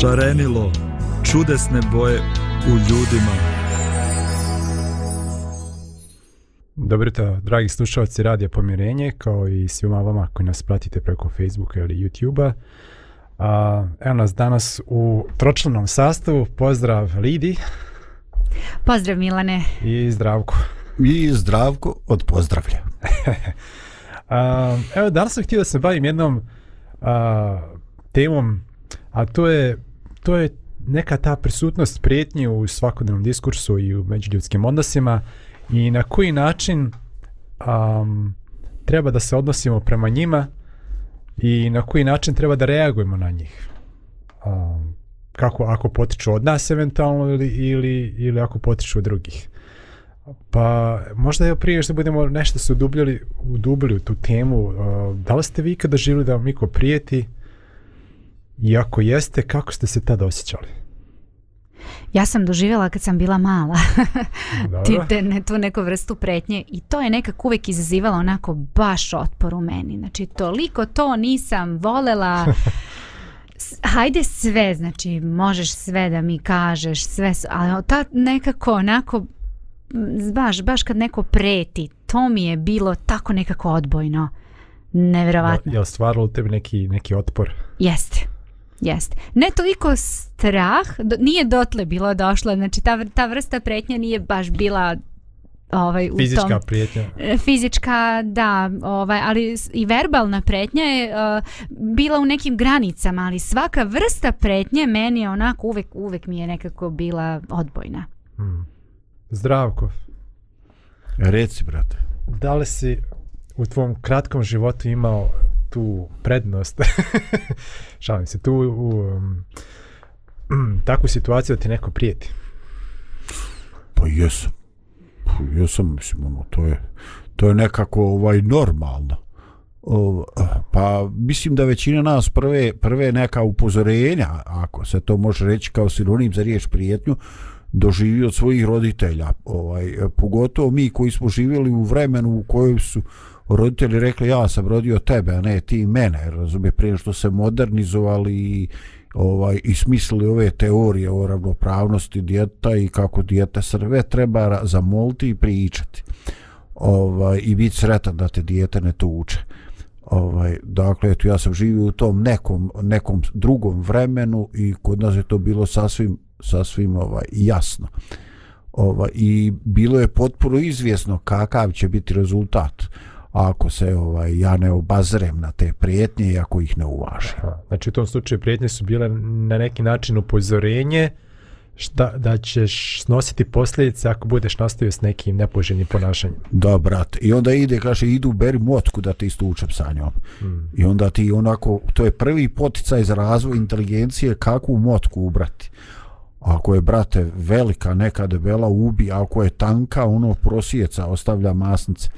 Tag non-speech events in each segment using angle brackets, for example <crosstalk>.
šarenilo čudesne boje u ljudima. Dobro to, dragi slušalci Radija Pomirenje, kao i svima vama koji nas pratite preko Facebooka ili YouTubea. A, evo nas danas u tročlanom sastavu. Pozdrav Lidi. Pozdrav Milane. I zdravko. I zdravko od pozdravlja. <laughs> A, evo, danas sam htio da se bavim jednom a, temom A to je, to je neka ta prisutnost prijetnje u svakodnevnom diskursu i u međuljudskim odnosima i na koji način um, treba da se odnosimo prema njima i na koji način treba da reagujemo na njih. Um, kako ako potiču od nas eventualno ili, ili, ili ako potiču od drugih. Pa možda je prije što budemo nešto se udubljali, udubili u tu temu, uh, da li ste vi ikada živili da vam niko prijeti? Uh, I ako jeste, kako ste se tada osjećali? Ja sam doživjela kad sam bila mala <laughs> ti, te, ne, tu neku vrstu pretnje i to je nekako uvek izazivalo onako baš otpor u meni. Znači, toliko to nisam volela. <laughs> Hajde sve, znači, možeš sve da mi kažeš, sve, ali ta nekako onako, baš, baš kad neko preti, to mi je bilo tako nekako odbojno. Nevjerovatno. Je li stvarilo u tebi neki, neki otpor? Jeste. Jeste. Jest. Ne toliko strah, do, nije dotle bilo došlo, znači ta, ta vrsta pretnja nije baš bila ovaj, u fizička tom... Fizička prijetnja. E, fizička, da, ovaj, ali i verbalna pretnja je uh, bila u nekim granicama, ali svaka vrsta pretnje meni je onako uvek, uvek mi je nekako bila odbojna. Hmm. Zdravko. Reci, brate. Da li si u tvom kratkom životu imao tu prednost, <laughs> šalim se, tu um, <clears throat> takvu situaciju da ti neko prijeti? Pa jesam. Pa jesam, mislim, ono, to je, to je nekako ovaj normalno. pa mislim da većina nas prve, prve neka upozorenja, ako se to može reći kao sinonim za riječ prijetnju, doživi od svojih roditelja. Ovaj, pogotovo mi koji smo živjeli u vremenu u kojoj su roditelji rekli ja sam rodio tebe, a ne ti mene, razumije, prije što se modernizovali i ovaj i smislili ove teorije o ravnopravnosti djeta i kako djete srve treba zamoliti i pričati. Ovaj i biti sretan da te dijete ne tuče. Ovaj dakle eto ja sam živio u tom nekom nekom drugom vremenu i kod nas je to bilo sasvim sasvim ovaj jasno. Ovaj i bilo je potpuno izvjesno kakav će biti rezultat. Uh, ako se ovaj ja ne obazrem na te prijetnje i ako ih ne uvažim. Aha. Znači u tom slučaju prijetnje su bile na neki način upozorenje šta, da ćeš snositi posljedice ako budeš nastavio s nekim nepoželjnim ponašanjem. Da, brat. I onda ide, kaže, idu, beri motku da te istučem sa njom. Mm. I onda ti onako, to je prvi poticaj za razvoj inteligencije, kakvu motku ubrati. Ako je, brate, velika, neka debela, ubi. Ako je tanka, ono, prosjeca, ostavlja masnice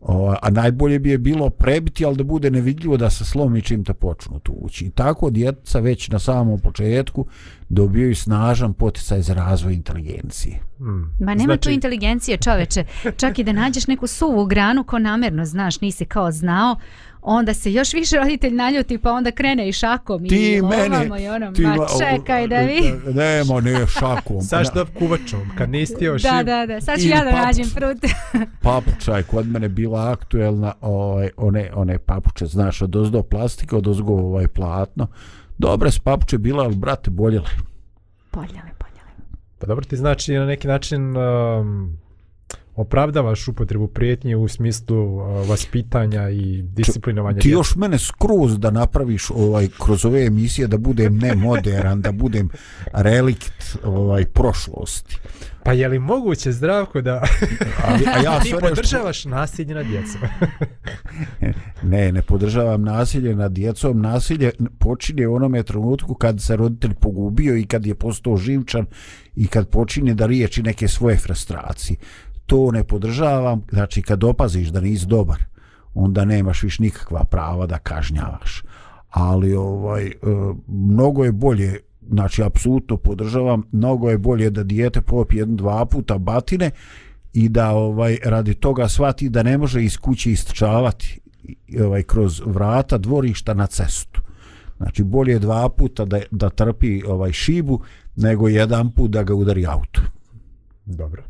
ova, a najbolje bi je bilo prebiti, ali da bude nevidljivo da se slomi čim te počnu tući. I tako djeca već na samom početku dobijaju snažan poticaj za razvoj inteligencije. Hmm. Ma nema znači... tu inteligencije, čoveče. Čak i da nađeš neku suvu granu ko namerno znaš, nisi kao znao, onda se još više roditelj naljuti pa onda krene i šakom ti i lovamo meni, i onom, ti, ma čekaj da vi <laughs> nema ne šakom saš da kuvačom, kad nisti još da, da, da, sad ću ja da nađem frut <laughs> papuča je kod mene bila aktuelna ovaj, one, one papuče znaš od ozdo plastike, od ozgo ovaj platno dobra spapuče bila, ali brate, boljele. Boljele, boljele. Pa dobro, ti znači na neki način uh, opravdavaš upotrebu prijetnje u smislu uh, vaspitanja i disciplinovanja. Ti, ti još mene skroz da napraviš ovaj kroz ove emisije da budem nemoderan, da budem relikt ovaj prošlosti. Pa je li moguće, Zdravko, da a, a ja <laughs> ti podržavaš nešto... nasilje nad djecom? <laughs> ne, ne podržavam nasilje nad djecom. Nasilje počinje u onome trenutku kad se roditelj pogubio i kad je postao živčan i kad počinje da riječi neke svoje frustracije to ne podržavam, znači kad opaziš da nisi dobar, onda nemaš više nikakva prava da kažnjavaš. Ali ovaj e, mnogo je bolje, znači apsolutno podržavam, mnogo je bolje da dijete popi jedan dva puta batine i da ovaj radi toga svati da ne može iz kuće istčavati ovaj kroz vrata dvorišta na cestu. Znači bolje dva puta da, da trpi ovaj šibu nego jedan put da ga udari auto. Dobro.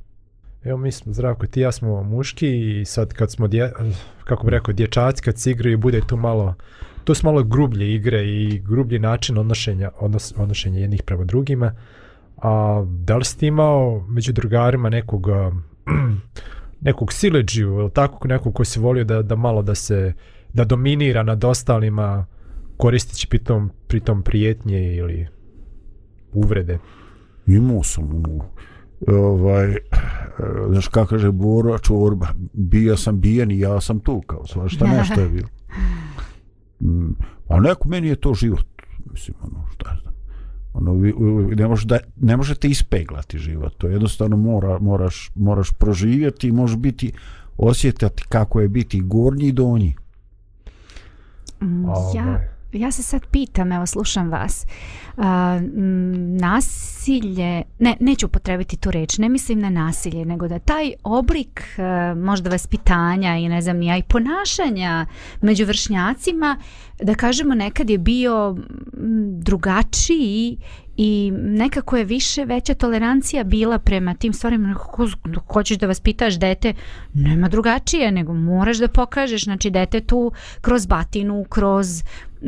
Evo mi smo, zdravko, ti ja smo muški i sad kad smo, dje, kako bi rekao, dječaci kad se igraju, bude tu malo, tu su malo grublje igre i grublji način odnošenja, odnos, odnošenja jednih prema drugima. A, da li ste imao među drugarima nekog, <clears throat> nekog sileđiju ili tako nekog ko se volio da, da malo da se, da dominira nad ostalima koristići pritom, pritom prijetnje ili uvrede? Imao sam, ovaj, eh, znaš kako kaže Buro Čurba, bio sam bijen i ja sam tu, kao svašta nešto je bilo. Mm, a neko meni je to život, mislim, ono, šta znam. Ono, ne, može da, ne može te ispeglati život, to jednostavno mora, moraš, moraš proživjeti i možeš biti, osjetati kako je biti gornji i donji. Mm, ovaj. ja ja se sad pitam, evo slušam vas, uh, nasilje, ne, neću upotrebiti tu reč, ne mislim na nasilje, nego da taj oblik uh, možda vaspitanja i ne znam, ja i ponašanja među vršnjacima, da kažemo nekad je bio drugačiji i nekako je više veća tolerancija bila prema tim stvarima nekako hoćeš da vas pitaš dete nema drugačije nego moraš da pokažeš znači dete tu kroz batinu kroz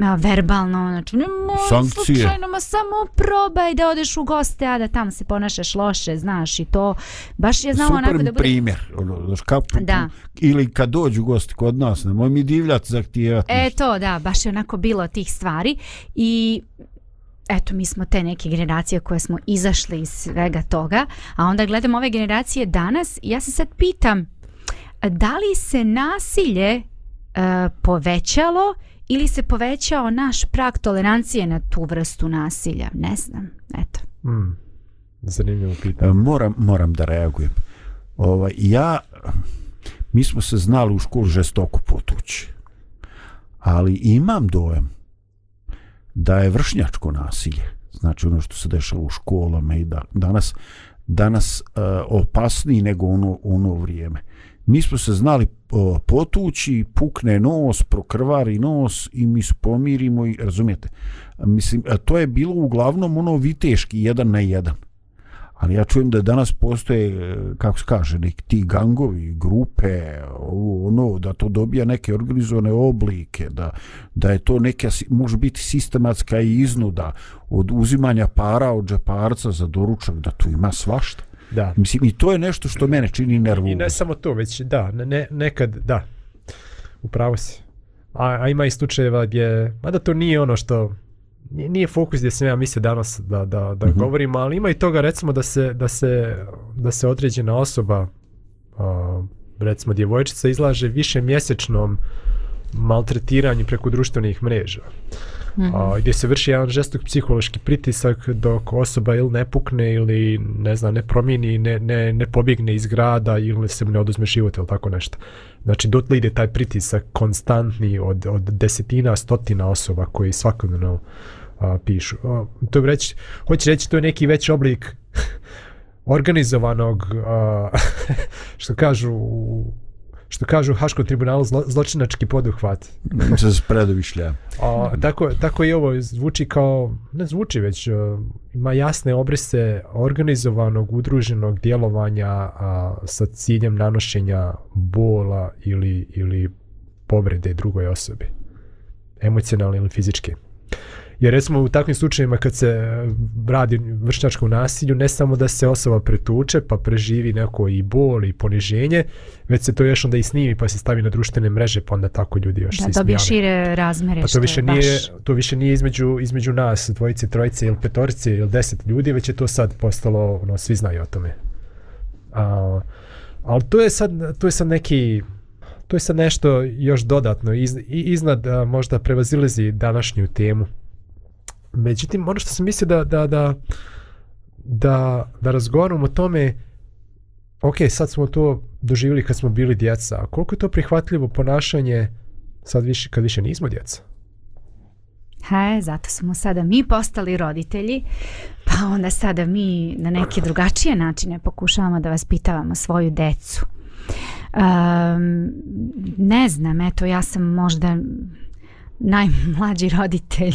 a, verbalno znači ne slučajno ma samo probaj da odeš u goste a da tamo se ponašaš loše znaš i to baš je znamo onako da bude primjer ono, znaš, kapu, da. ili kad dođu gosti kod nas nemoj mi divljati zahtijevati e to da baš je onako bilo tih stvari i eto mi smo te neke generacije koje smo izašli iz svega toga, a onda gledam ove generacije danas i ja se sad pitam da li se nasilje e, povećalo ili se povećao naš prag tolerancije na tu vrstu nasilja, ne znam, eto. Mm. Zanimljivo pitanje. E, moram, moram da reagujem. Ovo, ja, mi smo se znali u školu žestoko potući, ali imam dojem da je vršnjačko nasilje, znači ono što se dešava u školama i da, danas, danas uh, opasniji nego ono, ono vrijeme. Mi smo se znali uh, potući, pukne nos, prokrvari nos i mi se pomirimo i razumijete. Mislim, e, to je bilo uglavnom ono viteški, jedan na jedan. Ali ja čujem da danas postoje, e, kako se kaže, neki ti gangovi, grupe, ono, da to dobija neke organizovane oblike, da, da je to neka, može biti sistematska iznuda od uzimanja para od džeparca za doručak, da tu ima svašta. Da. Mislim, i to je nešto što mene čini nervu. I ne samo to, već da, ne, nekad, da, upravo si. A, a ima i slučajeva gdje, mada to nije ono što, nije fokus gdje sam ja mislio danas da, da, da mm -hmm. govorim, ali ima i toga recimo da se, da se, da se određena osoba, a, recimo djevojčica, izlaže više mjesečnom maltretiranju preko društvenih mreža. Uh, -hmm. a, gdje se vrši jedan žestok psihološki pritisak dok osoba ili ne pukne ili ne znam, ne promijeni, ne, ne, ne pobjegne iz grada ili se ne oduzme život ili tako nešto. Znači, dotle ide taj pritisak konstantni od, od desetina, stotina osoba koji svakodnevno a, pišu. A, to je reći, hoće reći, to je neki već oblik <laughs> organizovanog, a, <laughs> što kažu, u, što kažu Haškom tribunalu zlo, zločinački poduhvat. Se <laughs> predovišlja. A, tako, tako i ovo zvuči kao, ne zvuči već, uh, ima jasne obrise organizovanog, udruženog djelovanja uh, sa ciljem nanošenja bola ili, ili povrede drugoj osobi. Emocionalne ili fizičke. Mm Jer recimo u takvim slučajima kad se radi vršnjačkom nasilju, ne samo da se osoba pretuče pa preživi neko i bol i poniženje, već se to još onda i snimi pa se stavi na društvene mreže pa onda tako ljudi još da, se ismijali. Da, dobije šire razmere. Pa to više, nije, baš... to više nije između, između nas, dvojice, trojice ili petorice ili deset ljudi, već je to sad postalo, ono, svi znaju o tome. A, ali to je sad, to je sad neki, to je sad nešto još dodatno iz, iznad a, možda prevazilezi današnju temu. Međutim, ono što sam mislio da, da, da, da, da razgovaramo o tome, ok, sad smo to doživjeli kad smo bili djeca, a koliko je to prihvatljivo ponašanje sad više, kad više nismo djeca? He, zato smo sada mi postali roditelji, pa onda sada mi na neke drugačije načine pokušavamo da vaspitavamo svoju decu. Um, ne znam, eto, ja sam možda najmlađi roditelj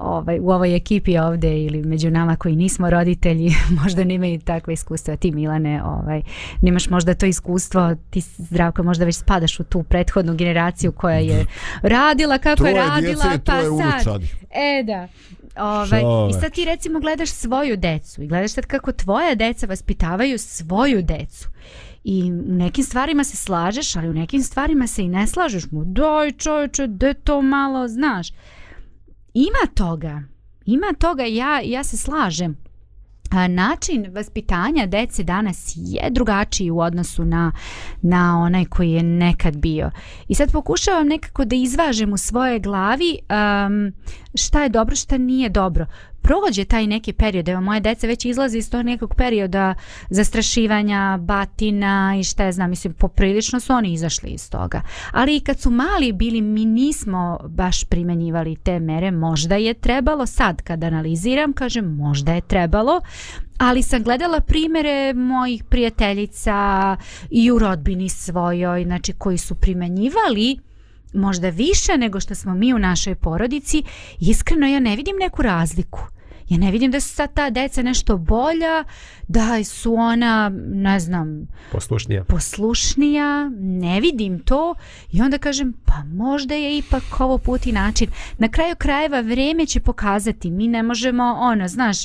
ovaj, u ovoj ekipi ovde ili među nama koji nismo roditelji <laughs> možda nemaju takve iskustva ti Milane, ovaj, nemaš možda to iskustvo ti zdravko možda već spadaš u tu prethodnu generaciju koja je radila kako je radila pa je pa sad e da Ovaj, I sad ti recimo gledaš svoju decu I gledaš sad kako tvoja deca Vaspitavaju svoju decu I u nekim stvarima se slažeš Ali u nekim stvarima se i ne slažeš Mo, Daj čovječe, de to malo Znaš, ima toga. Ima toga ja ja se slažem. Način vaspitanja dece danas je drugačiji u odnosu na, na onaj koji je nekad bio. I sad pokušavam nekako da izvažem u svoje glavi um, šta je dobro, šta nije dobro. Uh, prođe taj neki period, evo moje deca već izlazi iz tog nekog perioda zastrašivanja, batina i šta je znam, mislim, poprilično su oni izašli iz toga. Ali i kad su mali bili, mi nismo baš primenjivali te mere, možda je trebalo, sad kad analiziram, kažem, možda je trebalo, ali sam gledala primere mojih prijateljica i u rodbini svojoj, znači koji su primenjivali, možda više nego što smo mi u našoj porodici, iskreno ja ne vidim neku razliku. Ja ne vidim da su sad ta deca nešto bolja, da su ona, ne znam, poslušnija. poslušnija, ne vidim to i onda kažem pa možda je ipak ovo put i način. Na kraju krajeva vreme će pokazati, mi ne možemo, ono, znaš,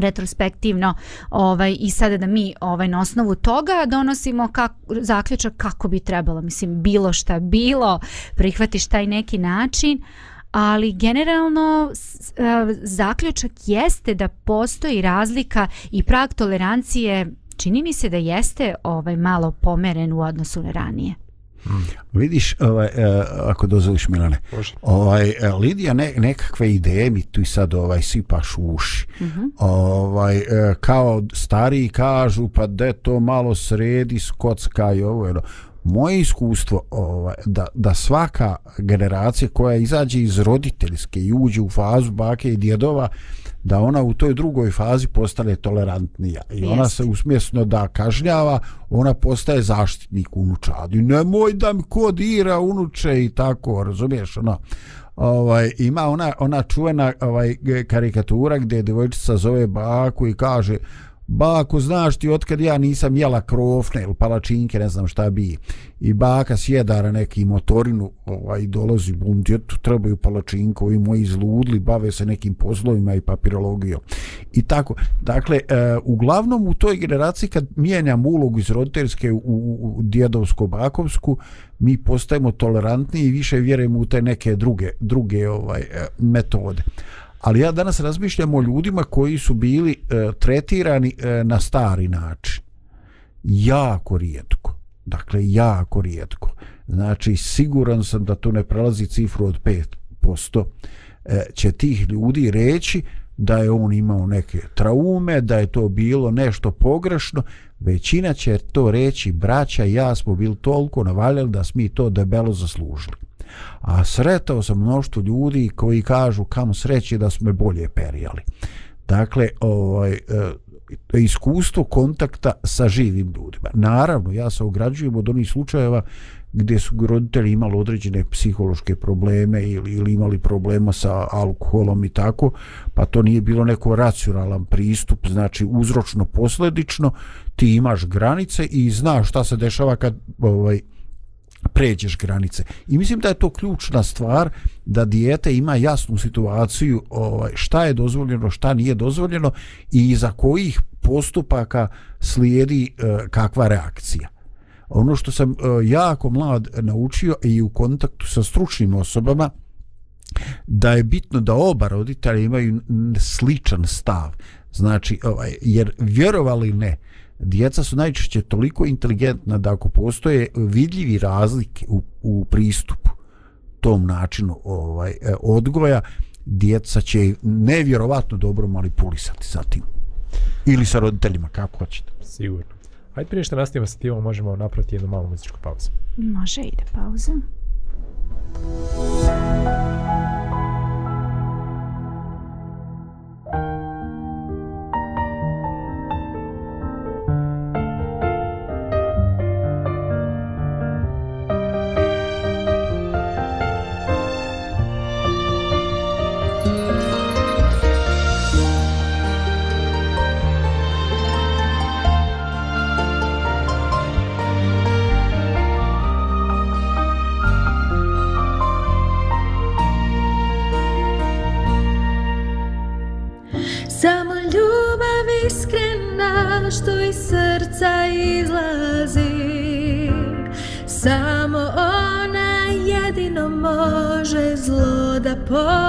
retrospektivno ovaj i sada da mi ovaj na osnovu toga donosimo kak, zaključak kako bi trebalo mislim bilo šta bilo prihvatiš taj neki način ali generalno e, zaključak jeste da postoji razlika i prag tolerancije čini mi se da jeste ovaj malo pomeren u odnosu na ranije Mm. Vidiš, ovaj, uh, ako dozvoliš Milane, Možda. ovaj, e, Lidija ne, nekakve ideje mi tu i sad ovaj, sipaš u uši. Mm -hmm. ovaj, uh, kao stari kažu, pa de to malo sredi, skocka i ovo. Ovaj, moje iskustvo ovaj, da, da svaka generacija koja izađe iz roditeljske i uđe u fazu bake i djedova, da ona u toj drugoj fazi postane tolerantnija i Jest. ona se usmjesno da kažnjava ona postaje zaštitnik unučadi nemoj da mi ko dira unuče i tako razumiješ ona ovaj ima ona ona čuvena ovaj karikatura gdje devojčica zove baku i kaže uh, bako, znaš ti otkad ja nisam jela krofne ili palačinke, ne znam šta bi. I baka sjeda na neki motorinu, ovaj, dolazi, bum, ti trebaju palačinke, ovi moji izludli, bave se nekim pozlovima i papirologijom. I tako, dakle, e, uglavnom u toj generaciji kad mijenjam ulogu iz roditeljske u, u, u djedovsko-bakovsku, mi postajemo tolerantni i više vjerujemo u te neke druge, druge ovaj, e, metode. Ali ja danas razmišljam o ljudima koji su bili e, tretirani e, na stari način. Jako rijetko. Dakle, jako rijetko. Znači, siguran sam da tu ne prelazi cifru od 5%. E, će tih ljudi reći da je on imao neke traume, da je to bilo nešto pogrešno. Većina će to reći, braća i ja smo bili toliko navaljali da smo i to debelo zaslužili. A sretao sam mnoštu ljudi koji kažu kam sreće da smo bolje perjali. Dakle, ovaj, e, iskustvo kontakta sa živim ljudima. Naravno, ja se ograđujem od onih slučajeva gdje su roditelji imali određene psihološke probleme ili, ili imali problema sa alkoholom i tako, pa to nije bilo neko racionalan pristup, znači uzročno-posledično, ti imaš granice i znaš šta se dešava kad ovaj, pređeš granice. I mislim da je to ključna stvar da dijete ima jasnu situaciju ovaj, šta je dozvoljeno, šta nije dozvoljeno i za kojih postupaka slijedi e, kakva reakcija. Ono što sam e, jako mlad naučio i u kontaktu sa stručnim osobama da je bitno da oba roditelja imaju sličan stav. Znači, ovaj, jer vjerovali ne, djeca su najčešće toliko inteligentna da ako postoje vidljivi razlike u, u pristupu tom načinu ovaj e, odgoja djeca će nevjerovatno dobro manipulisati sa tim ili sa roditeljima kako hoćete sigurno Hajde prije što nastavimo sa timom, možemo napraviti jednu malu muzičku pauzu. Može, ide pauza. Pauza. purpose.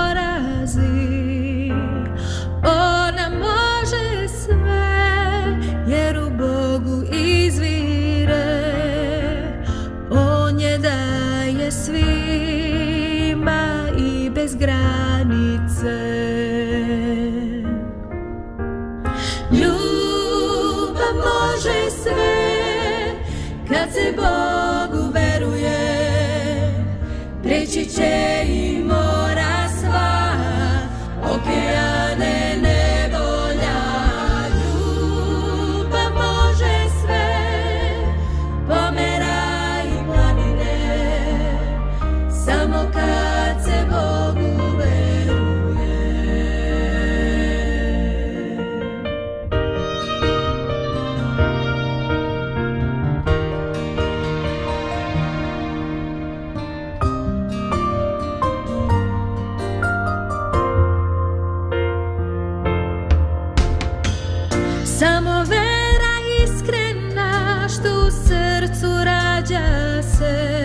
Samo vera iskrena što u srcu rađa se.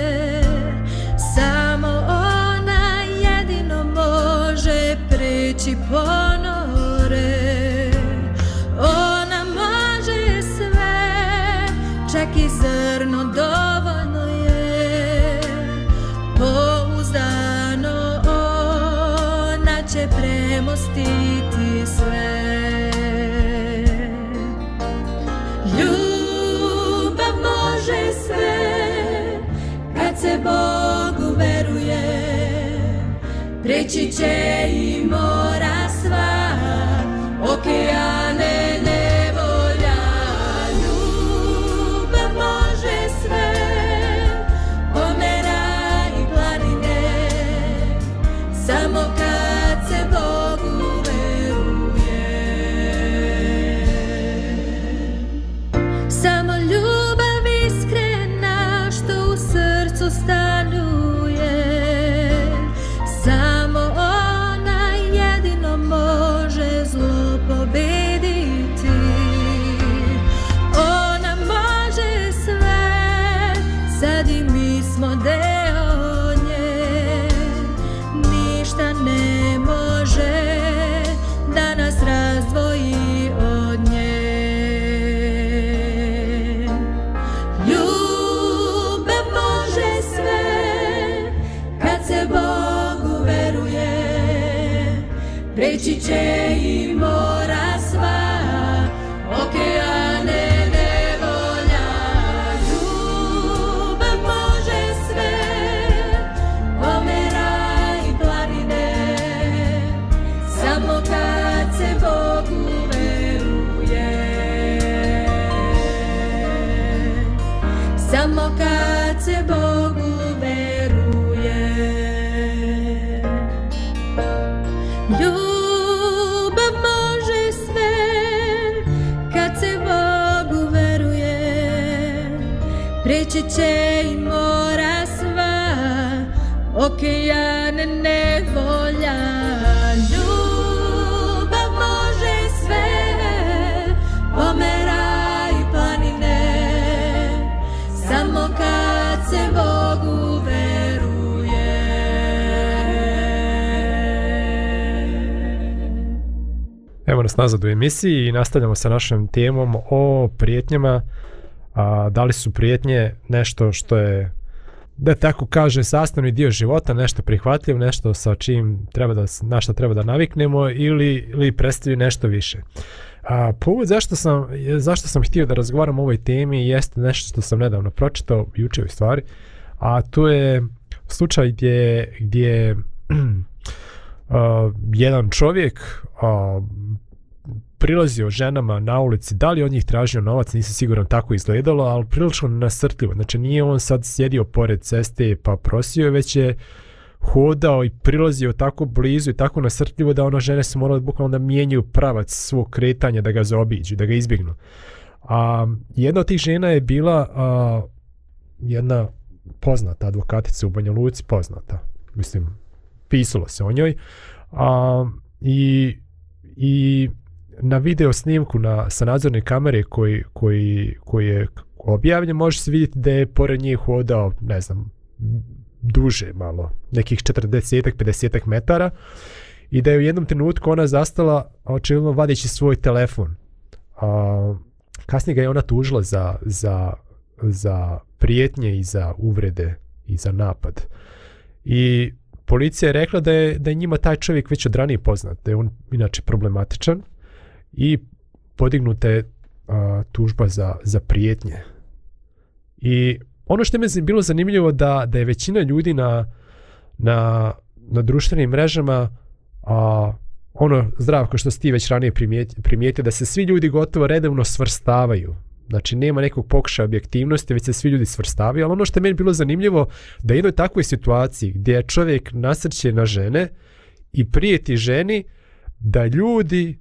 Jai sreće i mora sva okejan nevolja Evo nas nazad u emisiji i nastavljamo sa našom temom o prijetnjama a, da li su prijetnje nešto što je da tako kaže sastavni dio života, nešto prihvatljivo, nešto sa čim treba da, na što treba da naviknemo ili, ili predstavlju nešto više. A, povod zašto sam, zašto sam htio da razgovaram o ovoj temi jeste nešto što sam nedavno pročitao, juče u stvari, a to je slučaj gdje, gdje <clears throat> a, jedan čovjek a, prilazio ženama na ulici, da li on njih tražio novac, nisam siguran tako izgledalo, ali prilično nasrtljivo. Znači nije on sad sjedio pored ceste pa prosio, već je hodao i prilazio tako blizu i tako nasrtljivo da ono žene su morale bukvalno da mijenjaju pravac svog kretanja da ga zaobiđu, da ga izbjegnu. A, jedna od tih žena je bila a, jedna poznata advokatica u Banja Luci, poznata, mislim, pisalo se o njoj. A, i, i na video snimku na sa nadzorne kamere koji, koji, koji je objavljen, može se vidjeti da je pored njih hodao, ne znam, duže malo, nekih 40-50 metara i da je u jednom trenutku ona zastala očinilno vadeći svoj telefon. A, kasnije ga je ona tužila za, za, za prijetnje i za uvrede i za napad. I policija je rekla da je, da je njima taj čovjek već odranije poznat, da je on inače problematičan i podignute a, tužba za, za prijetnje. I ono što je meni bilo zanimljivo da da je većina ljudi na, na, na društvenim mrežama a, ono zdravko što ti već ranije primijetio, primijetio da se svi ljudi gotovo redovno svrstavaju. Znači nema nekog pokušaja objektivnosti, već se svi ljudi svrstavaju, ali ono što je meni bilo zanimljivo da je jednoj takvoj situaciji gdje je čovjek nasrće na žene i prijeti ženi, da ljudi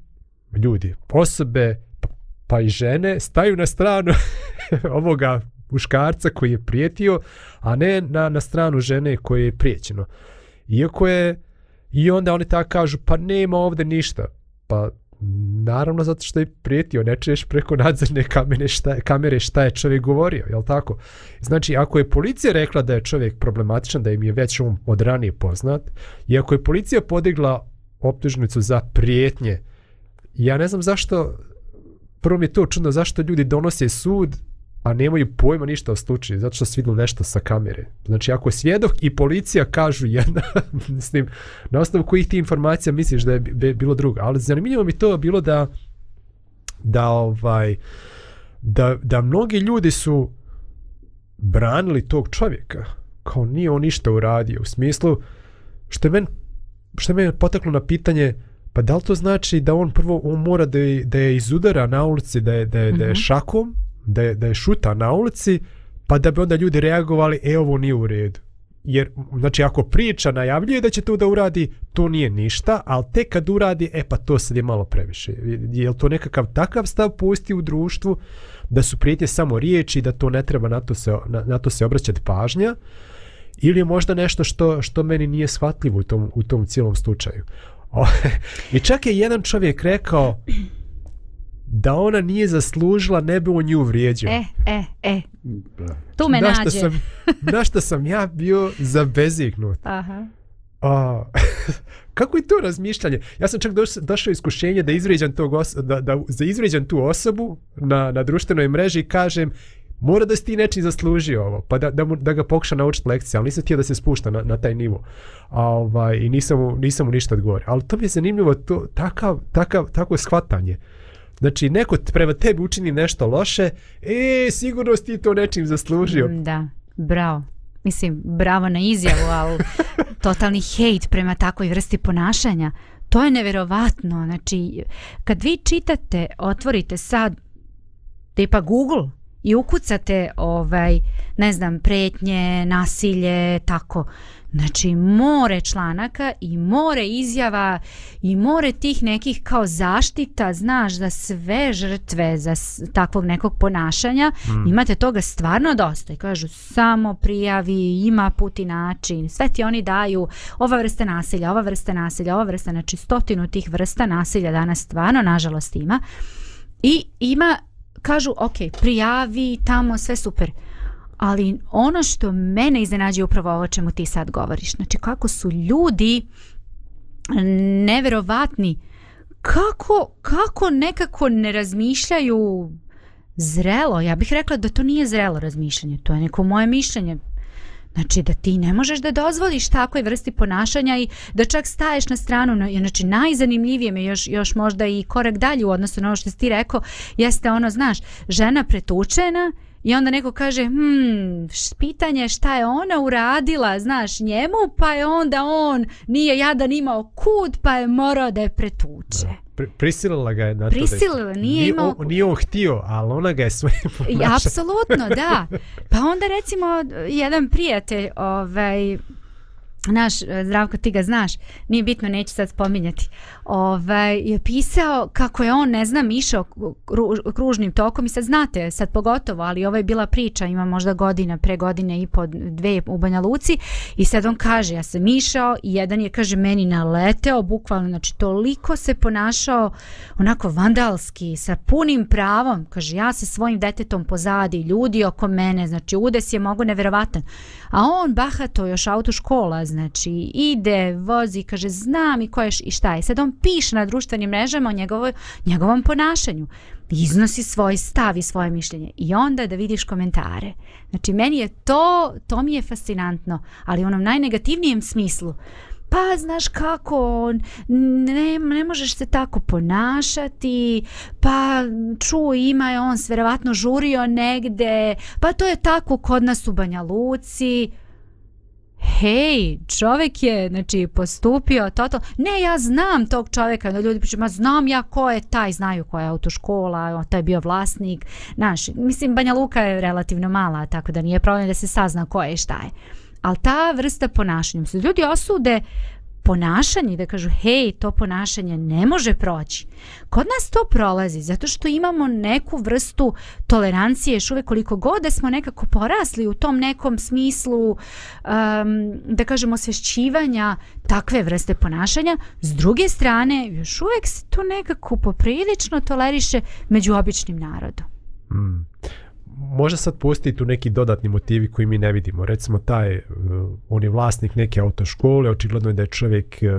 ljudi, osobe pa, pa i žene staju na stranu <laughs> ovoga muškarca koji je prijetio, a ne na, na stranu žene koje je prijećeno. Iako je, i onda oni tako kažu, pa nema ovde ništa. Pa naravno zato što je prijetio, ne češ preko nadzorne kamere šta, je, kamere šta je čovjek govorio, jel tako? Znači, ako je policija rekla da je čovjek problematičan, da im je već um od ranije poznat, i ako je policija podigla optužnicu za prijetnje, uh, ja ne znam zašto, prvo mi je to čudno, zašto ljudi donose sud, a nemaju pojma ništa o slučaju, zato što svidlu nešto sa kamere. Znači, ako svjedok i policija kažu jedna, <laughs> mislim, na osnovu kojih ti informacija misliš da je bilo druga. Ali zanimljivo mi to bilo da, da ovaj, da, da mnogi ljudi su branili tog čovjeka kao nije on ništa uradio u smislu što je men što je men potaklo na pitanje uh, Pa da li to znači da on prvo on mora da je, da je izudara na ulici, da je, da je, mm -hmm. da je mhm. šakom, da je, da je šuta na ulici, pa da bi onda ljudi reagovali, e ovo nije u redu. Jer, znači, ako priča najavljuje da će to da uradi, to nije ništa, ali tek kad uradi, e pa to sad je malo previše. Je li to nekakav takav stav posti u društvu, da su prijetnje samo riječi i da to ne treba na to se, na, na to se obraćati pažnja, ili je možda nešto što, što meni nije shvatljivo u tom, u tom cijelom slučaju. <laughs> I čak je jedan čovjek rekao da ona nije zaslužila, ne bi on nju vrijeđio. E, eh, e, eh, e. Eh. Tu me našta nađe. Sam, našta sam ja bio zabeziknut. Aha. A, <laughs> kako je to razmišljanje? Ja sam čak došao, došao iskušenje da izvrijeđam, tog osoba, da, da, da izvrijeđam tu osobu na, na društvenoj mreži i kažem mora da si ti nečin zaslužio ovo, pa da, da, mu, da ga pokuša naučiti lekcije, ali nisam htio da se spušta na, na taj nivo. A, ovaj, I nisam mu, nisam mu ništa odgovorio. Ali to mi je zanimljivo, to, takav, takav, takvo shvatanje. Znači, neko prema tebi učini nešto loše, e, sigurno si ti to nečim zaslužio. Mm, da, bravo. Mislim, bravo na izjavu, ali <laughs> totalni hejt prema takoj vrsti ponašanja. To je neverovatno. Znači, kad vi čitate, otvorite sad tipa Google, i ukucate ovaj ne znam pretnje, nasilje, tako. Znači more članaka i more izjava i more tih nekih kao zaštita, znaš, za sve žrtve za takvog nekog ponašanja, mm. imate toga stvarno dosta. I kažu samo prijavi, ima put i način. Sve ti oni daju ova vrsta nasilja, ova vrsta nasilja, ova vrsta, znači stotinu tih vrsta nasilja danas stvarno nažalost ima. I ima kažu ok, prijavi tamo, sve super. Ali ono što mene iznenađuje upravo ovo čemu ti sad govoriš. Znači kako su ljudi neverovatni kako, kako nekako ne razmišljaju zrelo, ja bih rekla da to nije zrelo razmišljanje, to je neko moje mišljanje, Znači da ti ne možeš da dozvoliš takoj vrsti ponašanja i da čak staješ na stranu. Znači najzanimljivije me još, još možda i korak dalje u odnosu na ono što si ti rekao jeste ono, znaš, žena pretučena I onda neko kaže, hmm, pitanje šta je ona uradila, znaš, njemu, pa je onda on nije jadan imao kud, pa je morao da je pretuče. Da prisilila ga je na prisilila, to da je, nije, nije imao on, nije on htio, ali ona ga je sve <laughs> ponašala apsolutno, da pa onda recimo jedan prijatelj ovaj, naš e, Zdravko ti ga znaš, nije bitno, neću sad spominjati, ovaj, je pisao kako je on, ne znam, išao kružnim tokom i sad znate, sad pogotovo, ali ovo je bila priča, ima možda godina, pre godine i po dve u Banja Luci i sad on kaže, ja sam išao i jedan je, kaže, meni naleteo, bukvalno, znači toliko se ponašao onako vandalski, sa punim pravom, kaže, ja se svojim detetom pozadi, ljudi oko mene, znači udes je mogo neverovatan. A on bahato još auto škola, znači ide, vozi, kaže znam i koješ i šta je. Sad on piše na društvenim mrežama o njegovo, njegovom ponašanju. Iznosi svoj stav i svoje mišljenje. I onda da vidiš komentare. Znači meni je to, to mi je fascinantno, ali u onom najnegativnijem smislu pa znaš kako ne, ne možeš se tako ponašati pa čuo ima je on sverovatno žurio negde pa to je tako kod nas u Banja Luci hej, čovek je znači, postupio totalno, ne ja znam tog čoveka, no, ljudi pričaju, ma znam ja ko je taj, znaju koja je autoškola, on, taj je bio vlasnik, naš, mislim Banja Luka je relativno mala, tako da nije problem da se sazna ko je i šta je ali ta vrsta ponašanja. Mislim, ljudi osude ponašanje da kažu hej, to ponašanje ne može proći. Kod nas to prolazi zato što imamo neku vrstu tolerancije još uvek koliko god da smo nekako porasli u tom nekom smislu um, da kažemo svešćivanja takve vrste ponašanja. S druge strane, još uvek se to nekako poprilično toleriše među običnim narodom. Mm možda sad postoji tu neki dodatni motivi koji mi ne vidimo. Recimo, taj, e, on je vlasnik neke autoškole, očigledno je da je čovjek e,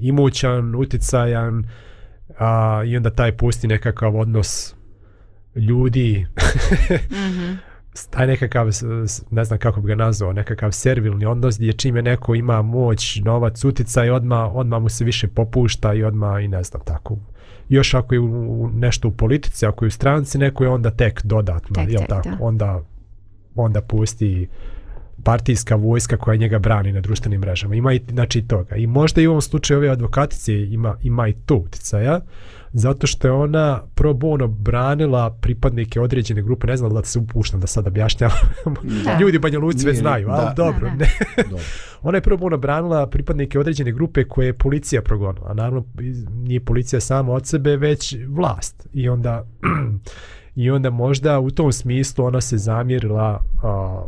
imućan, uticajan, a, i onda taj pusti nekakav odnos ljudi, mhm. <laughs> taj nekakav, ne znam kako bi ga nazvao, nekakav servilni odnos gdje čime neko ima moć, novac, uticaj, odma odma mu se više popušta i odma i ne znam tako. Mm -hmm još ako je u, u nešto u politici, ako je u stranci, neko je onda tek dodatno, tek, je tek, tako? Da. Onda, onda pusti partijska vojska koja njega brani na društvenim mrežama. Ima i znači, toga. I možda i u ovom slučaju ove advokatice ima, ima i to uticaja, zato što je ona pro bono branila pripadnike određene grupe, ne znam da se upuštam da sad objašnjavam, ljudi Banja Luci već znaju, ali dobro. Da, da. <laughs> ona je pro bono branila pripadnike određene grupe koje je policija progonila, a naravno nije policija samo od sebe, već vlast. I onda, <clears throat> i onda možda u tom smislu ona se zamjerila a,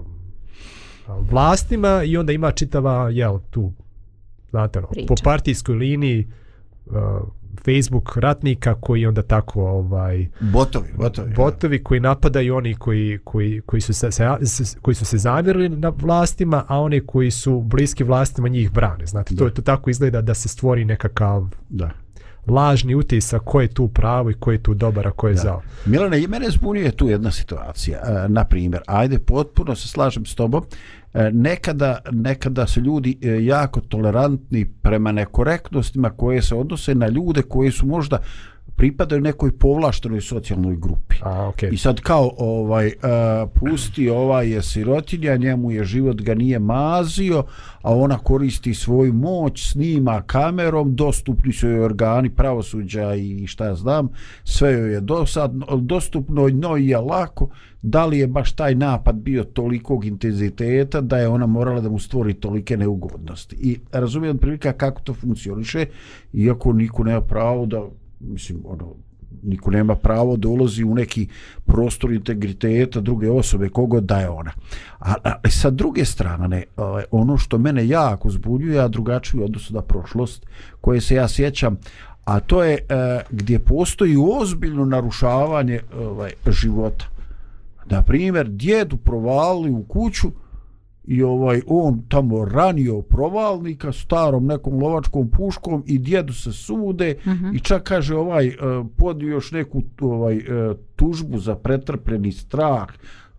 vlastima i onda ima čitava jel tu znate ono, po partijskoj liniji uh, Facebook ratnika koji onda tako ovaj botovi botovi, botovi koji napadaju oni koji, koji, koji su se, se koji su se zamjerili na vlastima a oni koji su bliski vlastima njih brane znate to je to tako izgleda da se stvori nekakav da lažni utisak ko je tu pravo i ko je tu dobar, a ko je da. zao. Milana, i mene zbunio je tu jedna situacija. E, Naprimjer, ajde, potpuno se slažem s tobom. E, nekada, nekada su ljudi e, jako tolerantni prema nekorektnostima koje se odnose na ljude koji su možda uh, pripadaju nekoj povlaštenoj socijalnoj grupi. A, okay. I sad kao ovaj uh, pusti ovaj je sirotinja, njemu je život ga nije mazio, a ona koristi svoju moć, snima kamerom, dostupni su joj organi pravosuđa i šta ja znam, sve joj je dosadno, dostupno, no i je lako, da li je baš taj napad bio tolikog intenziteta da je ona morala da mu stvori tolike neugodnosti. I razumijem prilika kako to funkcioniše, iako niko nema pravo da mislim, ono, niko nema pravo da ulazi u neki prostor integriteta druge osobe kogo da je ona. A, a e, sa druge strane, ovaj, ono što mene jako zbunjuje, a drugačije odnosu na prošlost koje se ja sjećam, a to je e, gdje postoji ozbiljno narušavanje ovaj, života. Na primjer, djedu provali u kuću, i ovaj on tamo ranio provalnika starom nekom lovačkom puškom i djedu se sude uh mhm. -huh. i čak kaže ovaj e, podio još neku ovaj e, tužbu za pretrpljeni strah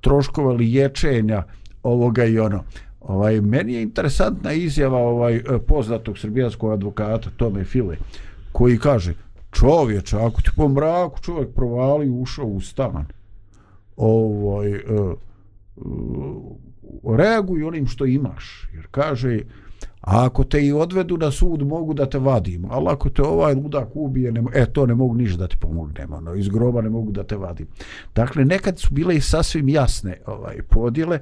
troškova liječenja ovoga i ono ovaj meni je interesantna izjava ovaj e, poznatog srbijanskog advokata Tome File koji kaže čovječe ako ti po mraku čovjek provali ušao u stan ovaj uh, uh, reaguj onim što imaš. Jer kaže, A ako te i odvedu na sud, mogu da te vadim. Ali ako te ovaj ludak ubije, ne, e, to ne mogu niš da ti pomognem. Ono, iz groba ne mogu da te vadim. Dakle, nekad su bile i sasvim jasne ovaj podjele.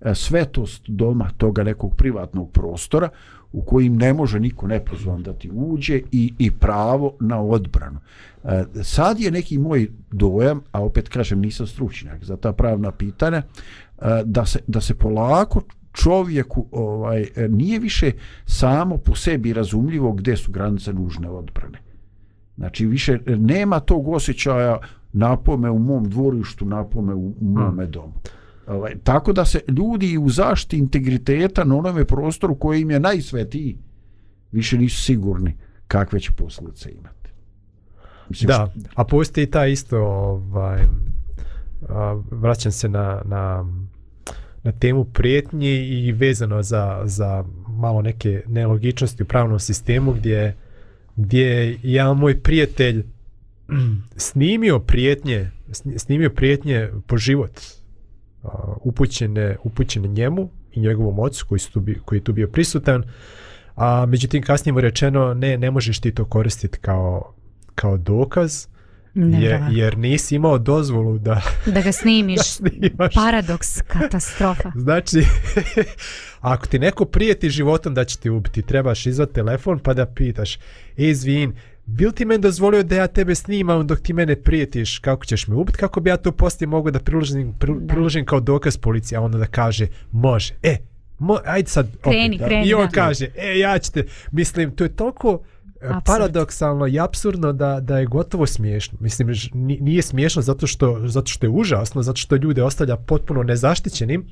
E, svetost doma toga nekog privatnog prostora u kojim ne može niko nepozvan da ti uđe i, i pravo na odbranu. E, sad je neki moj dojam, a opet kažem nisam stručnjak za ta pravna pitanja, E, da se da se polako čovjeku ovaj e, nije više samo po sebi razumljivo gdje su granice nužne odbrane. Znači više nema tog osjećaja napome u mom dvorištu, napome u hmm. mome hmm. domu. Ovaj, tako da se ljudi u zaštiti integriteta na onome prostoru koji im je najsvetiji više nisu sigurni kakve će posljedice imati. Mislim, da, što... a postoji ta isto ovaj, a, vraćam se na, na na temu prijetnje i vezano za, za malo neke nelogičnosti u pravnom sistemu gdje gdje ja moj prijatelj <clears throat> snimio prijetnje snimio prijetnje po život upućene upućene njemu i njegovom ocu koji, su tu, koji je tu bio prisutan a međutim kasnije mu rečeno ne ne možeš ti to koristiti kao kao dokaz uh, Je, jer nisi imao dozvolu da <laughs> da ga snimiš. <laughs> da Paradoks, katastrofa. <laughs> Znači ako ti neko prijeti životom da će te ubiti, trebaš izvati telefon pa da pitaš: "Izvin, bil ti meni dozvolio da ja tebe snimam dok ti mene prijetiš kako ćeš me ubiti kako bi ja to poslije mogao da priložim, pr da. priložim kao dokaz policiji a onda da kaže može e mo, ajde sad kreni, opet, kreni, i on da. kaže e ja ću te mislim to je toliko uh, E, paradoksalno i absurdno da, da je gotovo smiješno. Mislim, nije smiješno zato što, zato što je užasno, zato što ljude ostavlja potpuno nezaštićenim,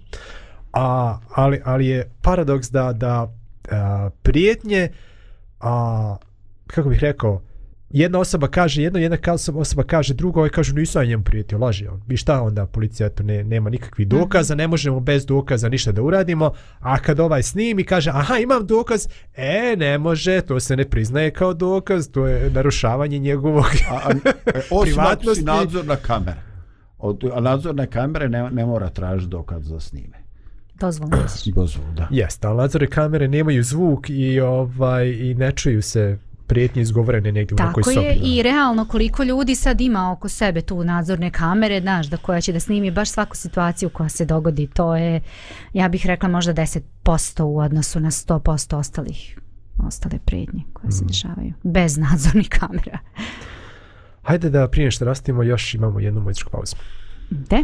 a, ali, ali je paradoks da, da a, prijetnje, a, kako bih rekao, a, jedna osoba kaže jedno, jedna osoba kaže drugo, ovaj kaže nisam ja njemu prijetio, laže on. I šta onda policija to ne, nema nikakvih mhm. dokaza, ne možemo bez dokaza ništa da uradimo, a kad ovaj snimi kaže aha imam dokaz, e ne može, to se ne priznaje kao dokaz, to je narušavanje njegovog a, a, e, a, privatnosti. Osim nadzorna kamera. Od, a nadzorna kamera ne, ne mora tražiti dokaz za snime. Dozvolno. Dozvolno, da. Jeste, a nadzorne kamere nemaju zvuk i, ovaj, i ne čuju se prijetnje izgovorene negdje Tako u nekoj sobi. Tako je i realno koliko ljudi sad ima oko sebe tu nadzorne kamere, znaš, da koja će da snimi baš svaku situaciju koja se dogodi, to je, ja bih rekla, možda 10% u odnosu na 100% ostalih, ostale prijetnje koje se mm. dešavaju bez <laughs> nadzornih kamera. Hajde da prije što rastimo, još imamo jednu muzičku pauzu. De?